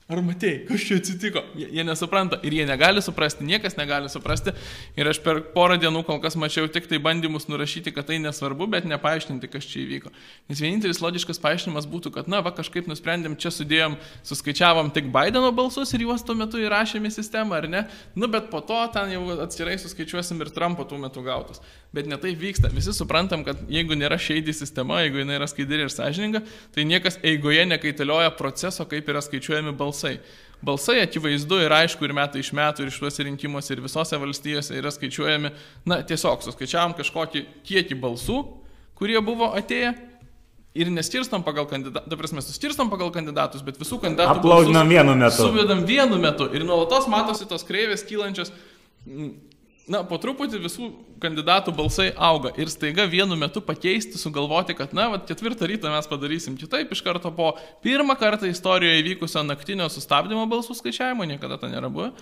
Ar matėjai, kas čia atsitiko? Jie, jie nesupranta ir jie negali suprasti, niekas negali suprasti. Ir aš per porą dienų kol kas mačiau tik tai bandymus nurašyti, kad tai nesvarbu, bet nepaaiškinti, kas čia įvyko. Nes vienintelis logiškas paaiškinimas būtų, kad, na, va, kažkaip nusprendėm, čia sudėjom, suskaičiavom tik Bideno balsus ir juos tuo metu įrašėm į sistemą, ar ne? Nu, bet po to ten jau atskirai suskaičiuosim ir Trumpo tuo metu gautus. Bet ne taip vyksta. Visi suprantam, kad jeigu nėra šeidį sistema, jeigu jinai yra skaidri ir sąžininga, tai niekas eigoje nekaitalioja proceso, kaip yra skaičiuojami balsai balsai. Balsai akivaizdu ir aišku ir metai iš metų ir šiuose rinkimuose ir visose valstijose yra skaičiuojami, na tiesiog suskaičiavam kažkokį kiekį balsų, kurie buvo atėję ir neskirstam pagal kandidatus, ta prasme, suskirstam pagal kandidatus, bet visų kandidatų. Aplaudinam vienu metu. Suvedam vienu metu ir nuolatos matosi tos kreivės kylančios na, po truputį visų kandidatų balsai auga ir staiga vienu metu pakeisti, sugalvoti, kad, na, va, ketvirtą rytą mes padarysim kitaip, iš karto po pirmą kartą istorijoje įvykusio naktinio sustabdymo balsų skaičiavimo, niekada to nėra buvę.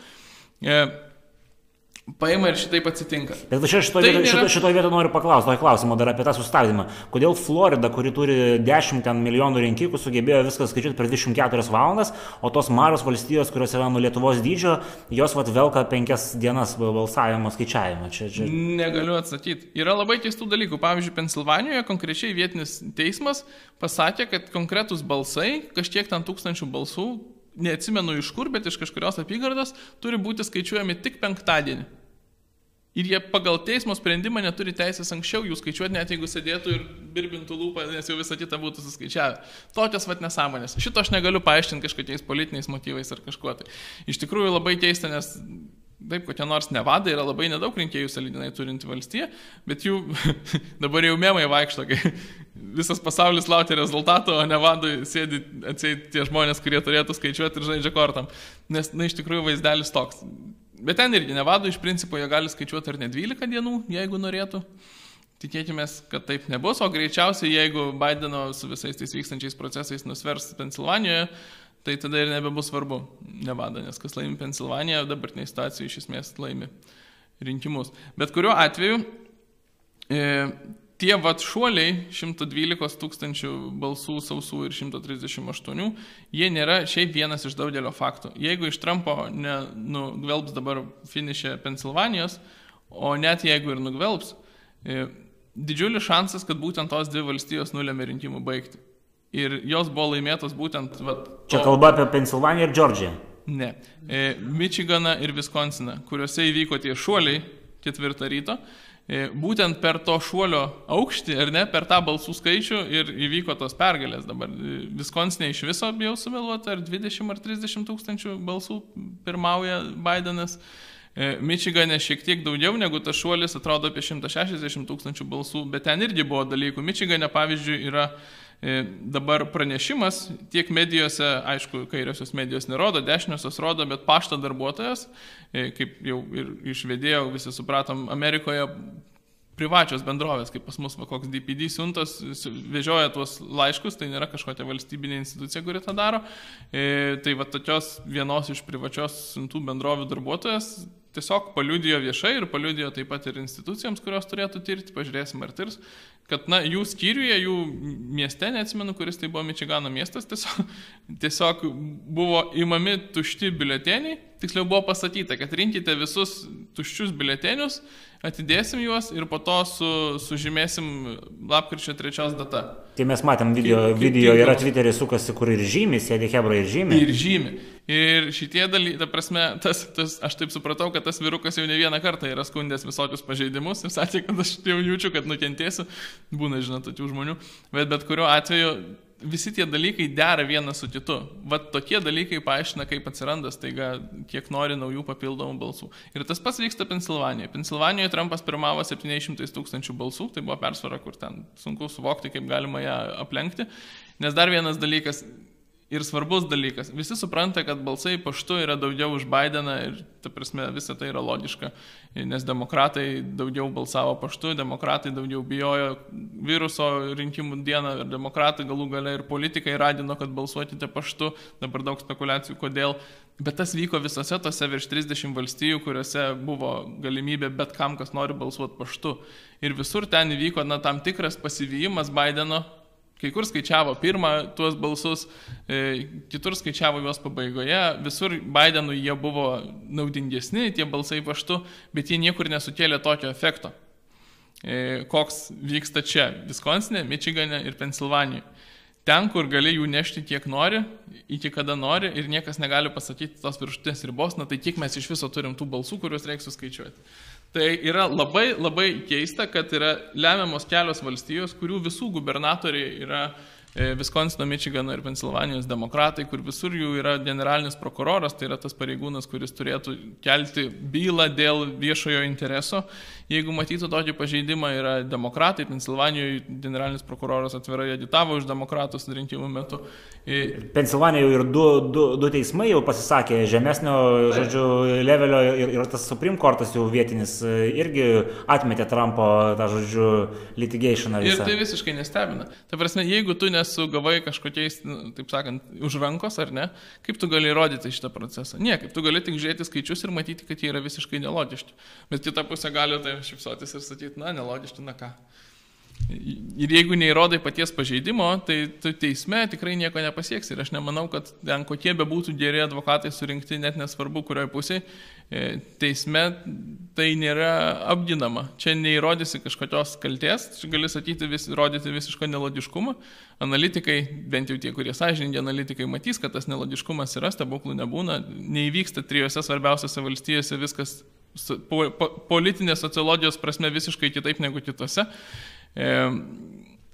Paima ir šitaip atsitinka. Bet čia šitoje tai vietoje nėra... šito, šito noriu paklausti, to klausimo dar apie tą sustabdymą. Kodėl Florida, kuri turi 10 milijonų rinkikų, sugebėjo viską skaičiuoti per 24 valandas, o tos maros valstijos, kurios yra nuo Lietuvos dydžio, jos vat velka 5 dienas balsavimo skaičiavimą. Čia, čia... Negaliu atsakyti. Yra labai keistų dalykų. Pavyzdžiui, Pensilvanijoje konkrečiai vietinis teismas pasakė, kad konkretus balsai, kažkiek ten tūkstančių balsų, neatsimenu iš kur, bet iš kažkurios apygardos, turi būti skaičiuojami tik penktadienį. Ir jie pagal teismo sprendimą neturi teisės anksčiau jų skaičiuoti, net jeigu sėdėtų ir birbintų lūpą, nes jau visą kitą būtų suskaičiavę. Tokios vat nesąmonės. Šito aš negaliu paaiškinti kažkokiais politiniais motyvais ar kažkuo tai. Iš tikrųjų labai keista, nes Taip, kokia nors Nevada yra labai nedaug rinkėjų salidinai turinti valstija, bet jų *laughs* dabar jau memai vaikšto, kai *laughs* visas pasaulis laukia rezultato, o Nevadui sėdi atseit tie žmonės, kurie turėtų skaičiuoti ir žaidžia kortam. Nes, na, iš tikrųjų vaizdelis toks. Bet ten irgi Nevadui iš principo jie gali skaičiuoti ir ne 12 dienų, jeigu norėtų. Tikėkime, kad taip nebus, o greičiausiai, jeigu Bideno su visais tais vykstančiais procesais nusvers Pensilvanijoje, tai tada ir nebebus svarbu Nevada, nes kas laimi Pensilvaniją, dabartinė situacija iš esmės laimi rinkimus. Bet kuriuo atveju e, tie vat šuoliai 112 tūkstančių balsų sausų ir 138, jie nėra šiaip vienas iš daugelio faktų. Jeigu iš Trumpo nugvelbs dabar finišė Pensilvanijos, o net jeigu ir nugvelbs, e, didžiulis šansas, kad būtent tos dvi valstijos nulėmė rinkimų baigti. Ir jos buvo laimėtos būtent... Vat, to... Čia kalba apie Pensilvaniją ir Džordžiją. Ne. E, Michiganą ir Wisconsiną, kuriuose įvyko tie šuoliai ketvirtą ryto. E, būtent per to šuolio aukštį, ar ne, per tą balsų skaičių ir įvyko tos pergalės dabar. Wisconsinė iš viso bijau sumeluoti, ar 20 ar 30 tūkstančių balsų pirmauja Bidenas. E, Mičigane šiek tiek daugiau negu tas šuolis, atrodo apie 160 tūkstančių balsų, bet ten irgi buvo dalykų. Mičigane, pavyzdžiui, yra E, dabar pranešimas tiek medijose, aišku, kairiosios medijos nerodo, dešiniosios rodo, bet pašto darbuotojas, e, kaip jau ir išvedėjau, visi supratom, Amerikoje privačios bendrovės, kaip pas mus va, koks DPD siuntos, vežioja tuos laiškus, tai nėra kažkokia valstybinė institucija, kuri tą daro. E, tai va tokios vienos iš privačios siuntų bendrovių darbuotojas tiesiog paliudijo viešai ir paliudijo taip pat ir institucijoms, kurios turėtų tirti, pažiūrėsim ar tirs, kad, na, jų skyriuje, jų mieste, neatsimenu, kuris tai buvo Mičigano miestas, tiesiog, *laughs* tiesiog buvo įmami tušti biuleteniai, tiksliau buvo pasakyta, kad rinkite visus tuščius biuletenius atidėsim juos ir po to su, sužymėsim lapkričio trečios data. Tai mes matėm video, kaip, kaip video yra Twitter'e sukasi, kur ir žymi, sėdi Hebra ir žymi. Ir žymi. Ir šitie dalykai, ta prasme, tas, tas, aš taip supratau, kad tas virukas jau ne vieną kartą yra skundęs visokius pažeidimus ir sakė, kad aš jau jaučiu, kad nukentėsiu. *laughs* Būna, žinot, tokių žmonių. Bet bet kuriuo atveju visi tie dalykai dera vienas su kitu. Vat tokie dalykai paaiškina, kaip atsiranda staiga, kiek nori naujų papildomų balsų. Ir tas pats vyksta Pensilvanijoje. Pensilvanijoje Trumpas pirmavo 700 tūkstančių balsų, tai buvo persvara, kur ten sunku suvokti, kaip galima ją aplenkti. Nes dar vienas dalykas, ir svarbus dalykas. Visi supranta, kad balsai paštu yra daugiau už Bideną ir, ta prasme, visa tai yra logiška, nes demokratai daugiau balsavo paštu, demokratai daugiau bijojo viruso rinkimų dieną ir demokratai galų gale ir politikai radino, kad balsuokite paštu, dabar daug spekulacijų, kodėl. Bet tas vyko visose tose virš 30 valstijų, kuriuose buvo galimybė bet kam, kas nori balsuoti paštu. Ir visur ten įvyko na, tam tikras pasivyjimas Bideno Kai kur skaičiavo pirmą tuos balsus, e, kitur skaičiavo juos pabaigoje, visur Bidenui jie buvo naudingesni, tie balsai paštu, bet jie niekur nesukėlė tokio efekto, e, koks vyksta čia - Viskonsine, Mičigane ir Pensilvanijoje. Ten, kur gali jų nešti kiek nori, iki kada nori ir niekas negali pasakyti tos viršutinės ribos, na tai kiek mes iš viso turim tų balsų, kuriuos reikia suskaičiuoti. Tai yra labai labai keista, kad yra lemiamos kelios valstijos, kurių visų gubernatoriai yra Viskonsino, e, Mičigano ir Pensilvanijos demokratai, kur visur jų yra generalinis prokuroras, tai yra tas pareigūnas, kuris turėtų kelti bylą dėl viešojo intereso. Jeigu matytų tokį pažeidimą, yra demokratai, Pensilvanijoje generalinis prokuroras atvirai agitavo už demokratus rinkimų metu. Pensilvanijoje ir du, du, du teismai jau pasisakė žemesnio, žodžiu, levelio ir, ir tas Supreme Courtas jau vietinis irgi atmetė Trumpo tą, žodžiu, litigationą. Visą. Ir tai visiškai nestebina. Tai prasme, jeigu tu nesugavai kažkokiais, nu, taip sakant, už rankos ar ne, kaip tu gali įrodyti šitą procesą? Niekaip, tu gali tik žiūrėti skaičius ir matyti, kad jie yra visiškai nelogiški. Bet kita pusė gali tai šipsotis ir sakyti, na, nelogiški, na ką. Ir jeigu neįrodai paties pažeidimo, tai tu teisme tikrai nieko nepasieksi. Ir aš nemanau, kad ten kokie be būtų geri advokatai surinkti, net nesvarbu, kurioje pusėje, teisme tai nėra apginama. Čia neįrodysi kažkokios kalties, čia gali sakyti, vis, rodyti visišką nelodiškumą. Analitikai, bent jau tie, kurie sąžininkai analitikai, matys, kad tas nelodiškumas yra, stebuklų nebūna, neįvyksta trijose svarbiausiose valstijose viskas po, po, politinės sociologijos prasme visiškai kitaip negu kitose. E,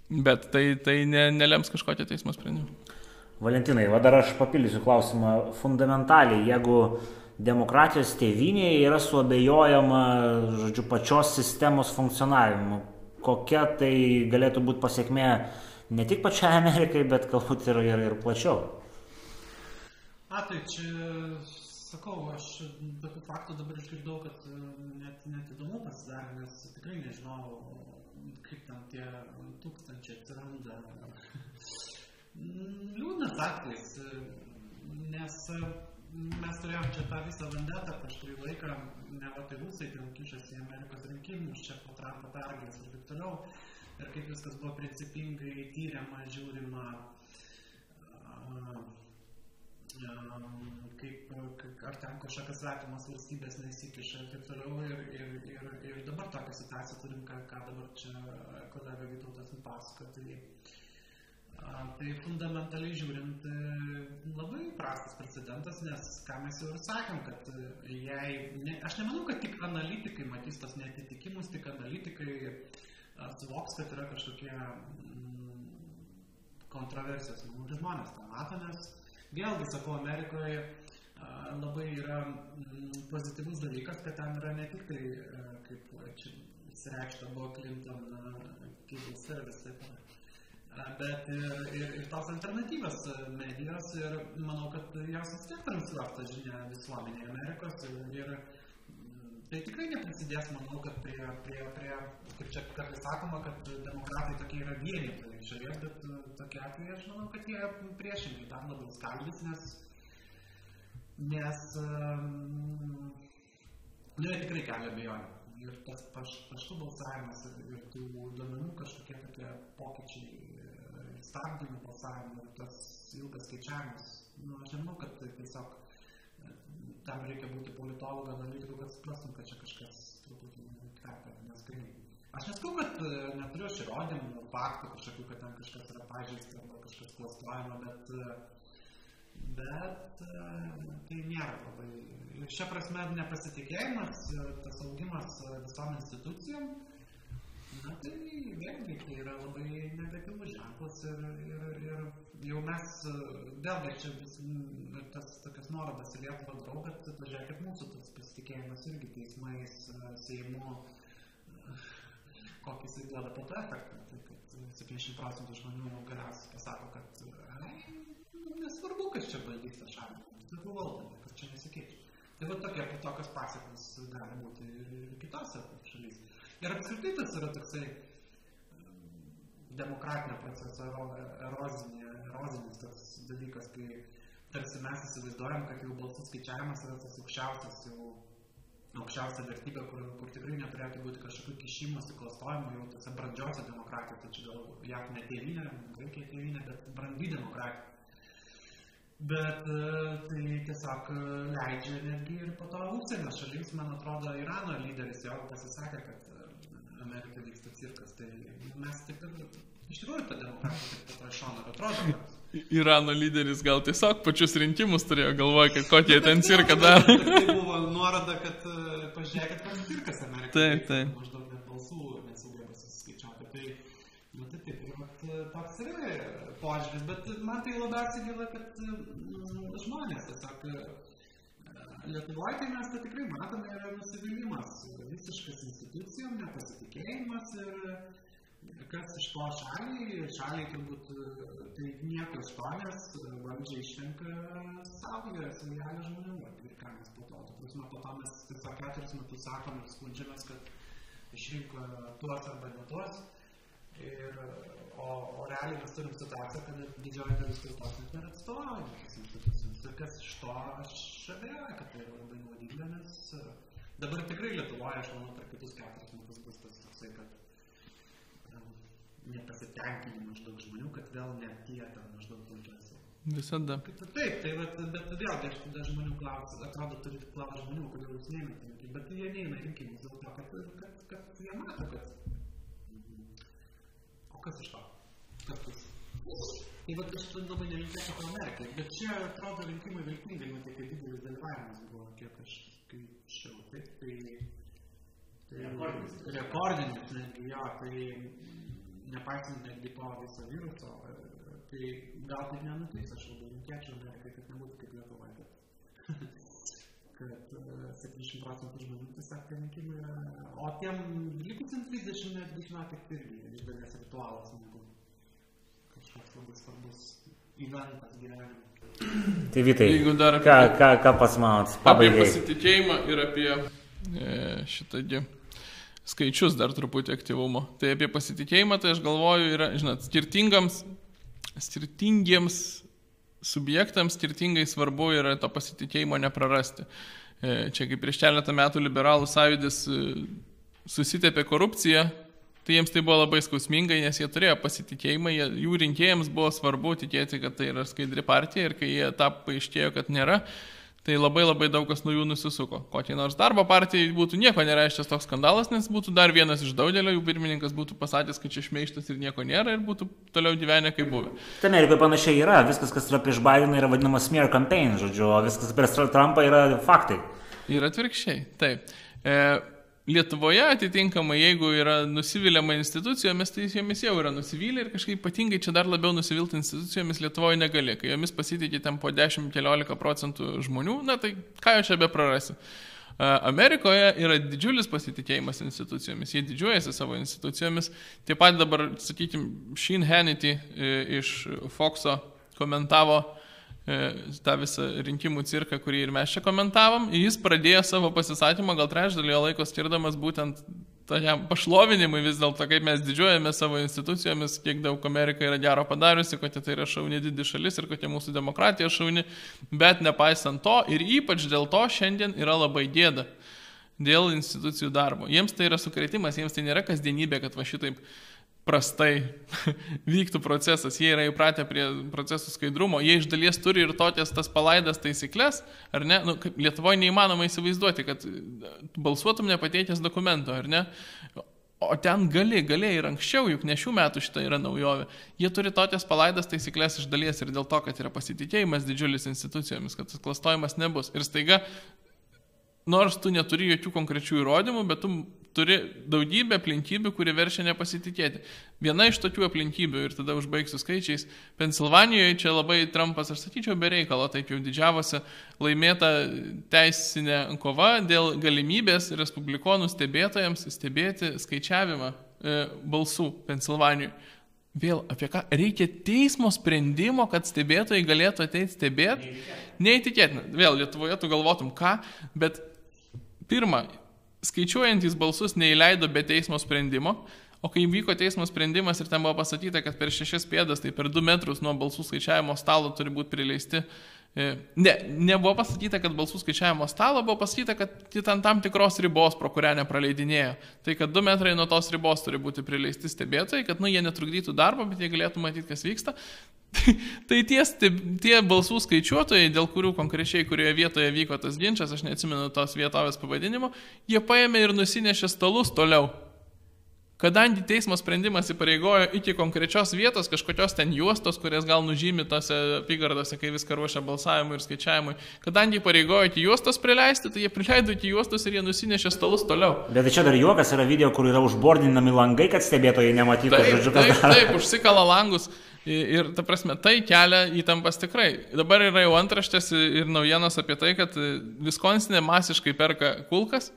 bet tai, tai ne, nelems kažkokio teismo sprendimo. Valentinai, va dar aš papildysiu klausimą fundamentaliai. Jeigu demokratijos tėvynėje yra suabejojama, žodžiu, pačios sistemos funkcionavimu, kokia tai galėtų būti pasiekmė ne tik pačiai Amerikai, bet galbūt ir, ir, ir plačiau? A, tai čia, sakau, aš tokių faktų dabar išgirdau, kad net, net įdomu pasidarė, nes tikrai nežinau, kaip ten tie tūkstančiai atsiranda. Liūdnas atvejs, nes mes turėjom čia tą visą vendetą prieš kurį laiką, ne va tai rusai ten kišasi į Amerikos rinkimus, čia po Trumpo pergalės ir taip toliau. Ir kaip viskas buvo principingai tyriama, žiūrima, kaip, ar ten kažkokias svetimas valstybės neįsikiša ir taip toliau. Ir, ir, ir, ir dabar tokią situaciją turim, ką, ką dabar čia kolega Vytautas nupasakojo. Tai, tai fundamentaliai žiūrint, labai prastas precedentas, nes ką mes jau ir sakėm, kad jei, ne, aš nemanau, kad tik analitikai matys tos netitikimus, tik analitikai suvoks, kad yra kažkokie mm, kontroversijos. Žmonės tą mato, nes vėlgi sakau, Amerikoje labai yra mm, pozityvus dalykas, kad ten yra ne tik tai, kaip čia išsireikšta buvo Clinton cable service, bet ir, ir, ir tos alternatyvios medijos ir manau, kad jos vis tiek transliuos tą žinią visuomenėje Amerikos ir, ir tai tikrai neprisidės, manau, kad prie, prie, prie kaip čia kartais sakoma, kad demokratai tokie yra vienytojai šalies, bet e, tokie atvejai aš manau, kad jie priešingai dar labiau skaldys, nes nes um, nu, tikrai kelia abejonių. Ir tas paš, paštų balsavimas ir, ir tų duomenų kažkokie tokie pokyčiai, e, stabdymų balsavimo ir tas ilgas skaičiavimas. Nu, aš nemanau, kad tai tiesiog tam reikia būti politologo analitiku, kad suprastum, kad čia kažkas truputį kvepia neskaniai. Aš nesakau, kad e, neturiu aš įrodymų, faktų kažkokių, kad ten kažkas yra pažeista arba kažkas klastojama, bet uh, bet e, tai nėra labai. Ir šia prasme nepasitikėjimas, e, tas augimas e, visom institucijom, na tai vėlgi tai yra labai negatyvus ženklas ir, ir, ir jau mes, vėlgi čia vis, tas tokias nuorodas į Lietuvą darau, bet pažiūrėkit mūsų tas pasitikėjimas irgi teismais, Seimu, kokį jisai duoda po to efektą. Tai kad 70 procentų žmonių galiausiai pasako, kad nesvarbu, kas čia valdys tą šalį. Tegu valdo, kad čia nesikeičia. Tai va tokie, tokios pasiekmes gali būti ir kitose šalyse. Ir apskritai tas yra toksai demokratinio proceso erozinė, erozinis toks dalykas, kai tarsi mes įsivaizduojam, kad jau balsų skaičiavimas yra tas aukščiausias, jau aukščiausia vertybė, kur, kur tikrai neturėtų būti kažkokių kišimų, klastojimų jau tose brandžiose demokratijose, tai čia gal JAV ne tėvynė, Graikija tėvynė, bet brandi demokratija. Bet tai tiesiog leidžia netgi ir po to užsienio šalims, man atrodo, Irano lyderis jau pasisakė, kad Amerika vyksta cirkas, tai mes taip ir iš tikrųjų ta demokratija taip pat rašona, atrodo, kad... Irano lyderis gal tiesiog pačius rinkimus turėjo galvoje, kad kokie ten cirką daro. *laughs* tai buvo nuoroda, kad pažiūrėkit, koks cirkas Amerika. Taip, taip. Maždaug net balsų nesugeba susiskaičiuoti. Tai, nu, tai taip, ir vat, toks yra požiūris, bet man tai labiausiai gaila, kad mm, žmonės tiesiog Lietuvoje tai mes tai tikrai matome yra nusivylimas, visiškas institucijom, nepasitikėjimas ir kas iš to šaliai, šaliai turbūt tai nieko iš to, nes valdžia išrenka savo saujelę žmonių ir ką mes po to. Tu prasme, po to mes tiesiog keturis metus sakom ir skundžiamės, kad išrinko tuos arba ne tuos. Ir, o, o realiai mes turim situaciją, kad didžioji dalis tautos net nėra atstovaujama kas iš to, aš abejoju, kad tai yra labai naudinga, nes dabar tikrai Lietuvoje, aš manau, per kitus keturis metus bus tas toksai, kad nepasitenkinimai maždaug žmonių, kad vėl ne tie ten maždaug valdžiasi. Visada. Taip, tai bet, bet vėlgi aš tada žmonių klausiu, atrodo, turit klausti žmonių, kodėl jūs neimate rinkimus, bet jie neina rinkimus dėl to, kad, kad, kad jie mato, kad O kas iš to? Kas bus? Tai va, aš labai to Amerikai, bet čia atrodo rinkimai viltingai, matai, kai didelis dalyvavimas buvo, kiek aš skaičiau, taip, tai... tai rekordinis. Rekordinis, netgi jo, tai nepaisant netgi to viso viruso, tai gal taip nenutiks, aš labai linkėčiau Amerikai, kad nebūtų kaip Lietuvoje, kad kad 70 procentų žmonių tiesiog rinkimai yra, o tiem likusiems 30 netgi žinokit irgi iš dalies ritualas negu kažkoks labai svarbus įventas gyvenime. Tai Vytai, Jeigu dar ką, ką, ką pats manot? Apie pasitikėjimą ir apie e, šitągi skaičius dar truputį aktyvumo. Tai apie pasitikėjimą, tai aš galvoju, yra, žinot, skirtingams, skirtingiems subjektams skirtingai svarbu yra to pasitikėjimo neprarasti. E, Čia kaip prieš keletą metų liberalų sąjūdis e, susitėpė korupciją, tai jiems tai buvo labai skausmingai, nes jie turėjo pasitikėjimą, jie, jų rinkėjams buvo svarbu tikėti, kad tai yra skaidri partija ir kai jie tą paaiškėjo, kad nėra, tai labai labai daug kas nuo jų nusisuko. Kokiai nors darbo partijai būtų nieko nereiškęs toks skandalas, nes būtų dar vienas iš daugelio, jų pirmininkas būtų pasakęs, kad čia šmeištas ir nieko nėra ir būtų toliau gyvenę kaip buvę. Tai Amerikoje panašiai yra, viskas, kas yra prieš Bideną, yra vadinamas smear campaign, žodžiu, o viskas prieš Trumpą yra faktai. Ir atvirkščiai, taip. E, Lietuvoje atitinkamai, jeigu yra nusiviliama institucijomis, tai jomis jau yra nusivylę ir kažkaip ypatingai čia dar labiau nusivilti institucijomis Lietuvoje negali. Kai jomis pasitikė ten po 10-15 procentų žmonių, na tai ką jau čia be prarasi. Amerikoje yra didžiulis pasitikėjimas institucijomis, jie didžiuojasi savo institucijomis. Taip pat dabar, sakykime, Sheen Hannity e, iš Foxo komentavo tą visą rinkimų cirką, kurį ir mes čia komentavom. Jis pradėjo savo pasisakymą gal trečdalį laiko skirdamas būtent tokiam pašlovinimui vis dėlto, kaip mes didžiuojame savo institucijomis, kiek daug Amerika yra gero padariusi, kokia tai yra šauni didi šalis ir kokia mūsų demokratija šauni, bet nepaisant to ir ypač dėl to šiandien yra labai gėda dėl institucijų darbo. Jiems tai yra sukretimas, jiems tai nėra kasdienybė, kad va šitaip prastai *laughs* vyktų procesas, jie yra įpratę prie procesų skaidrumo, jie iš dalies turi ir tokias tas palaidas taisyklės, ar ne, nu, Lietuvoje neįmanoma įsivaizduoti, kad balsuotum nepateikęs dokumento, ar ne, o ten gali, gali ir anksčiau, juk ne šių metų šitą yra naujovė, jie turi tokias palaidas taisyklės iš dalies ir dėl to, kad yra pasitikėjimas didžiulis institucijomis, kad klastojimas nebus. Ir staiga nors tu neturi jokių konkrečių įrodymų, bet tu turi daugybę aplinkybių, kurie verčia nepasitikėti. Viena iš tokių aplinkybių, ir tada užbaigsiu skaičiais, Pensilvanijoje čia labai Trumpas, aš sakyčiau, be reikalo, taip jau didžiavosi, laimėta teisinė kova dėl galimybės respublikonų stebėtojams stebėti skaičiavimą e, balsų Pensilvanijoje. Vėl apie ką? Reikia teismo sprendimo, kad stebėtojai galėtų ateiti stebėti. Neįtikėtina. Vėl Lietuvoje tu galvotum ką, bet pirmą, skaičiuojantis balsus neįleido be teismo sprendimo, o kai vyko teismo sprendimas ir ten buvo pasakyta, kad per šešias pėdas, tai per du metrus nuo balsų skaičiavimo stalo turi būti prileisti ne, nebuvo pasakyta, kad balsų skaičiavimo stalo, buvo pasakyta, kad ten tam tikros ribos, pro kurią nepraleidinėjo. Tai kad du metrai nuo tos ribos turi būti prileisti stebėtojai, kad nu, jie netrukdytų darbo, bet jie galėtų matyti, kas vyksta. *laughs* tai tie, tie balsų skaičiuotojai, dėl kurių konkrečiai, kurioje vietoje vyko tas ginčas, aš neatsimenu tos vietovės pavadinimo, jie paėmė ir nusinešė stalus toliau Kadangi teismo sprendimas įpareigojo iki konkrečios vietos, kažkokios ten juostos, kurias gal nužymi tose apygardose, kai viską ruošia balsavimui ir skaičiavimui, kadangi įpareigojo iki juostos prileisti, tai jie prileido iki juostos ir jie nusinešė stalus toliau. Bet tai čia dar juokas yra video, kur yra užbordinami langai, kad stebėtojai nematytų, taip, žodžiu, kas taip, taip, užsikala langus. Ir, ta prasme, tai kelia įtampas tikrai. Dabar yra jau antraštės ir naujienos apie tai, kad Viskonsinė masiškai perka kulkas,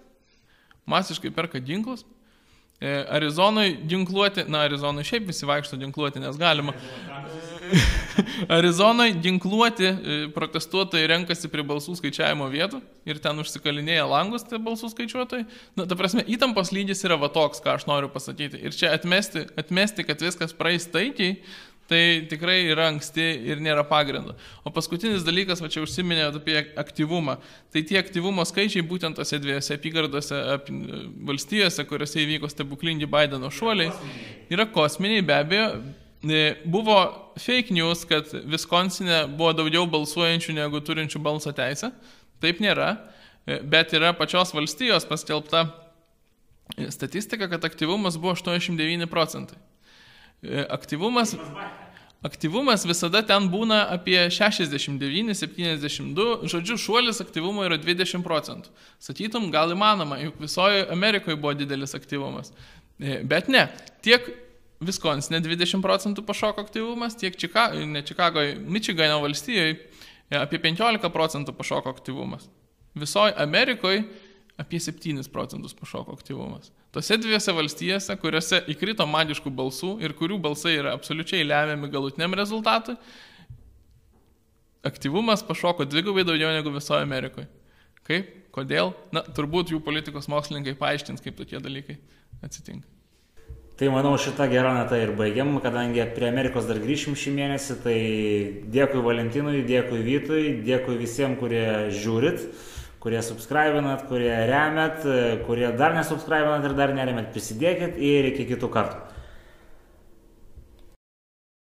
masiškai perka ginklus, E, Arizonai ginkluoti, na, Arizonai šiaip visi vaikšto ginkluoti, nes galima. *laughs* Arizonai ginkluoti e, protestuotojai renkasi prie balsų skaičiavimo vietų ir ten užsikalinėja langus tie balsų skaičiuotojai. Na, ta prasme, įtampos lygis yra va toks, ką aš noriu pasakyti. Ir čia atmesti, atmesti kad viskas praeis taikiai, tai tikrai yra anksti ir nėra pagrindo. O paskutinis dalykas, va čia užsiminėte apie aktyvumą. Tai tie aktyvumo skaičiai būtent tose dviejose apygardose valstijose, kuriuose įvyko stebuklingi Bideno šuoliai, yra kosminiai be abejo. E, buvo fake news, kad Viskonsinė buvo daugiau balsuojančių negu turinčių balso teisę. Taip nėra, e, bet yra pačios valstijos paskelbta statistika, kad aktyvumas buvo 89 procentai. E, aktyvumas, aktyvumas visada ten būna apie 69-72, žodžiu, šuolis aktyvumo yra 20 procentų. Sakytum, gal įmanoma, juk visoje Amerikoje buvo didelis aktyvumas. E, bet ne, tiek Viskonsine 20 procentų pašoko aktyvumas, tiek Čika, ne Čikagoje, Mičigano valstijoje apie 15 procentų pašoko aktyvumas. Visoje Amerikoje apie 7 procentus pašoko aktyvumas. Tose dviese valstijose, kuriuose įkrito magiškų balsų ir kurių balsai yra absoliučiai lemiami galutiniam rezultatui, aktyvumas pašoko dvigubai daugiau negu visoje Amerikoje. Kaip? Kodėl? Na, turbūt jų politikos mokslininkai paaiškins, kaip tokie dalykai atsitinka. Tai manau šitą gerą natą ir baigiam, kadangi prie Amerikos dar grįšim šį mėnesį, tai dėkui Valentinui, dėkui Vytui, dėkui visiems, kurie žiūrit kurie subscribinat, kurie remet, kurie dar nesubscribinat ir dar neremėt, prisidėkit ir iki kitų kartų.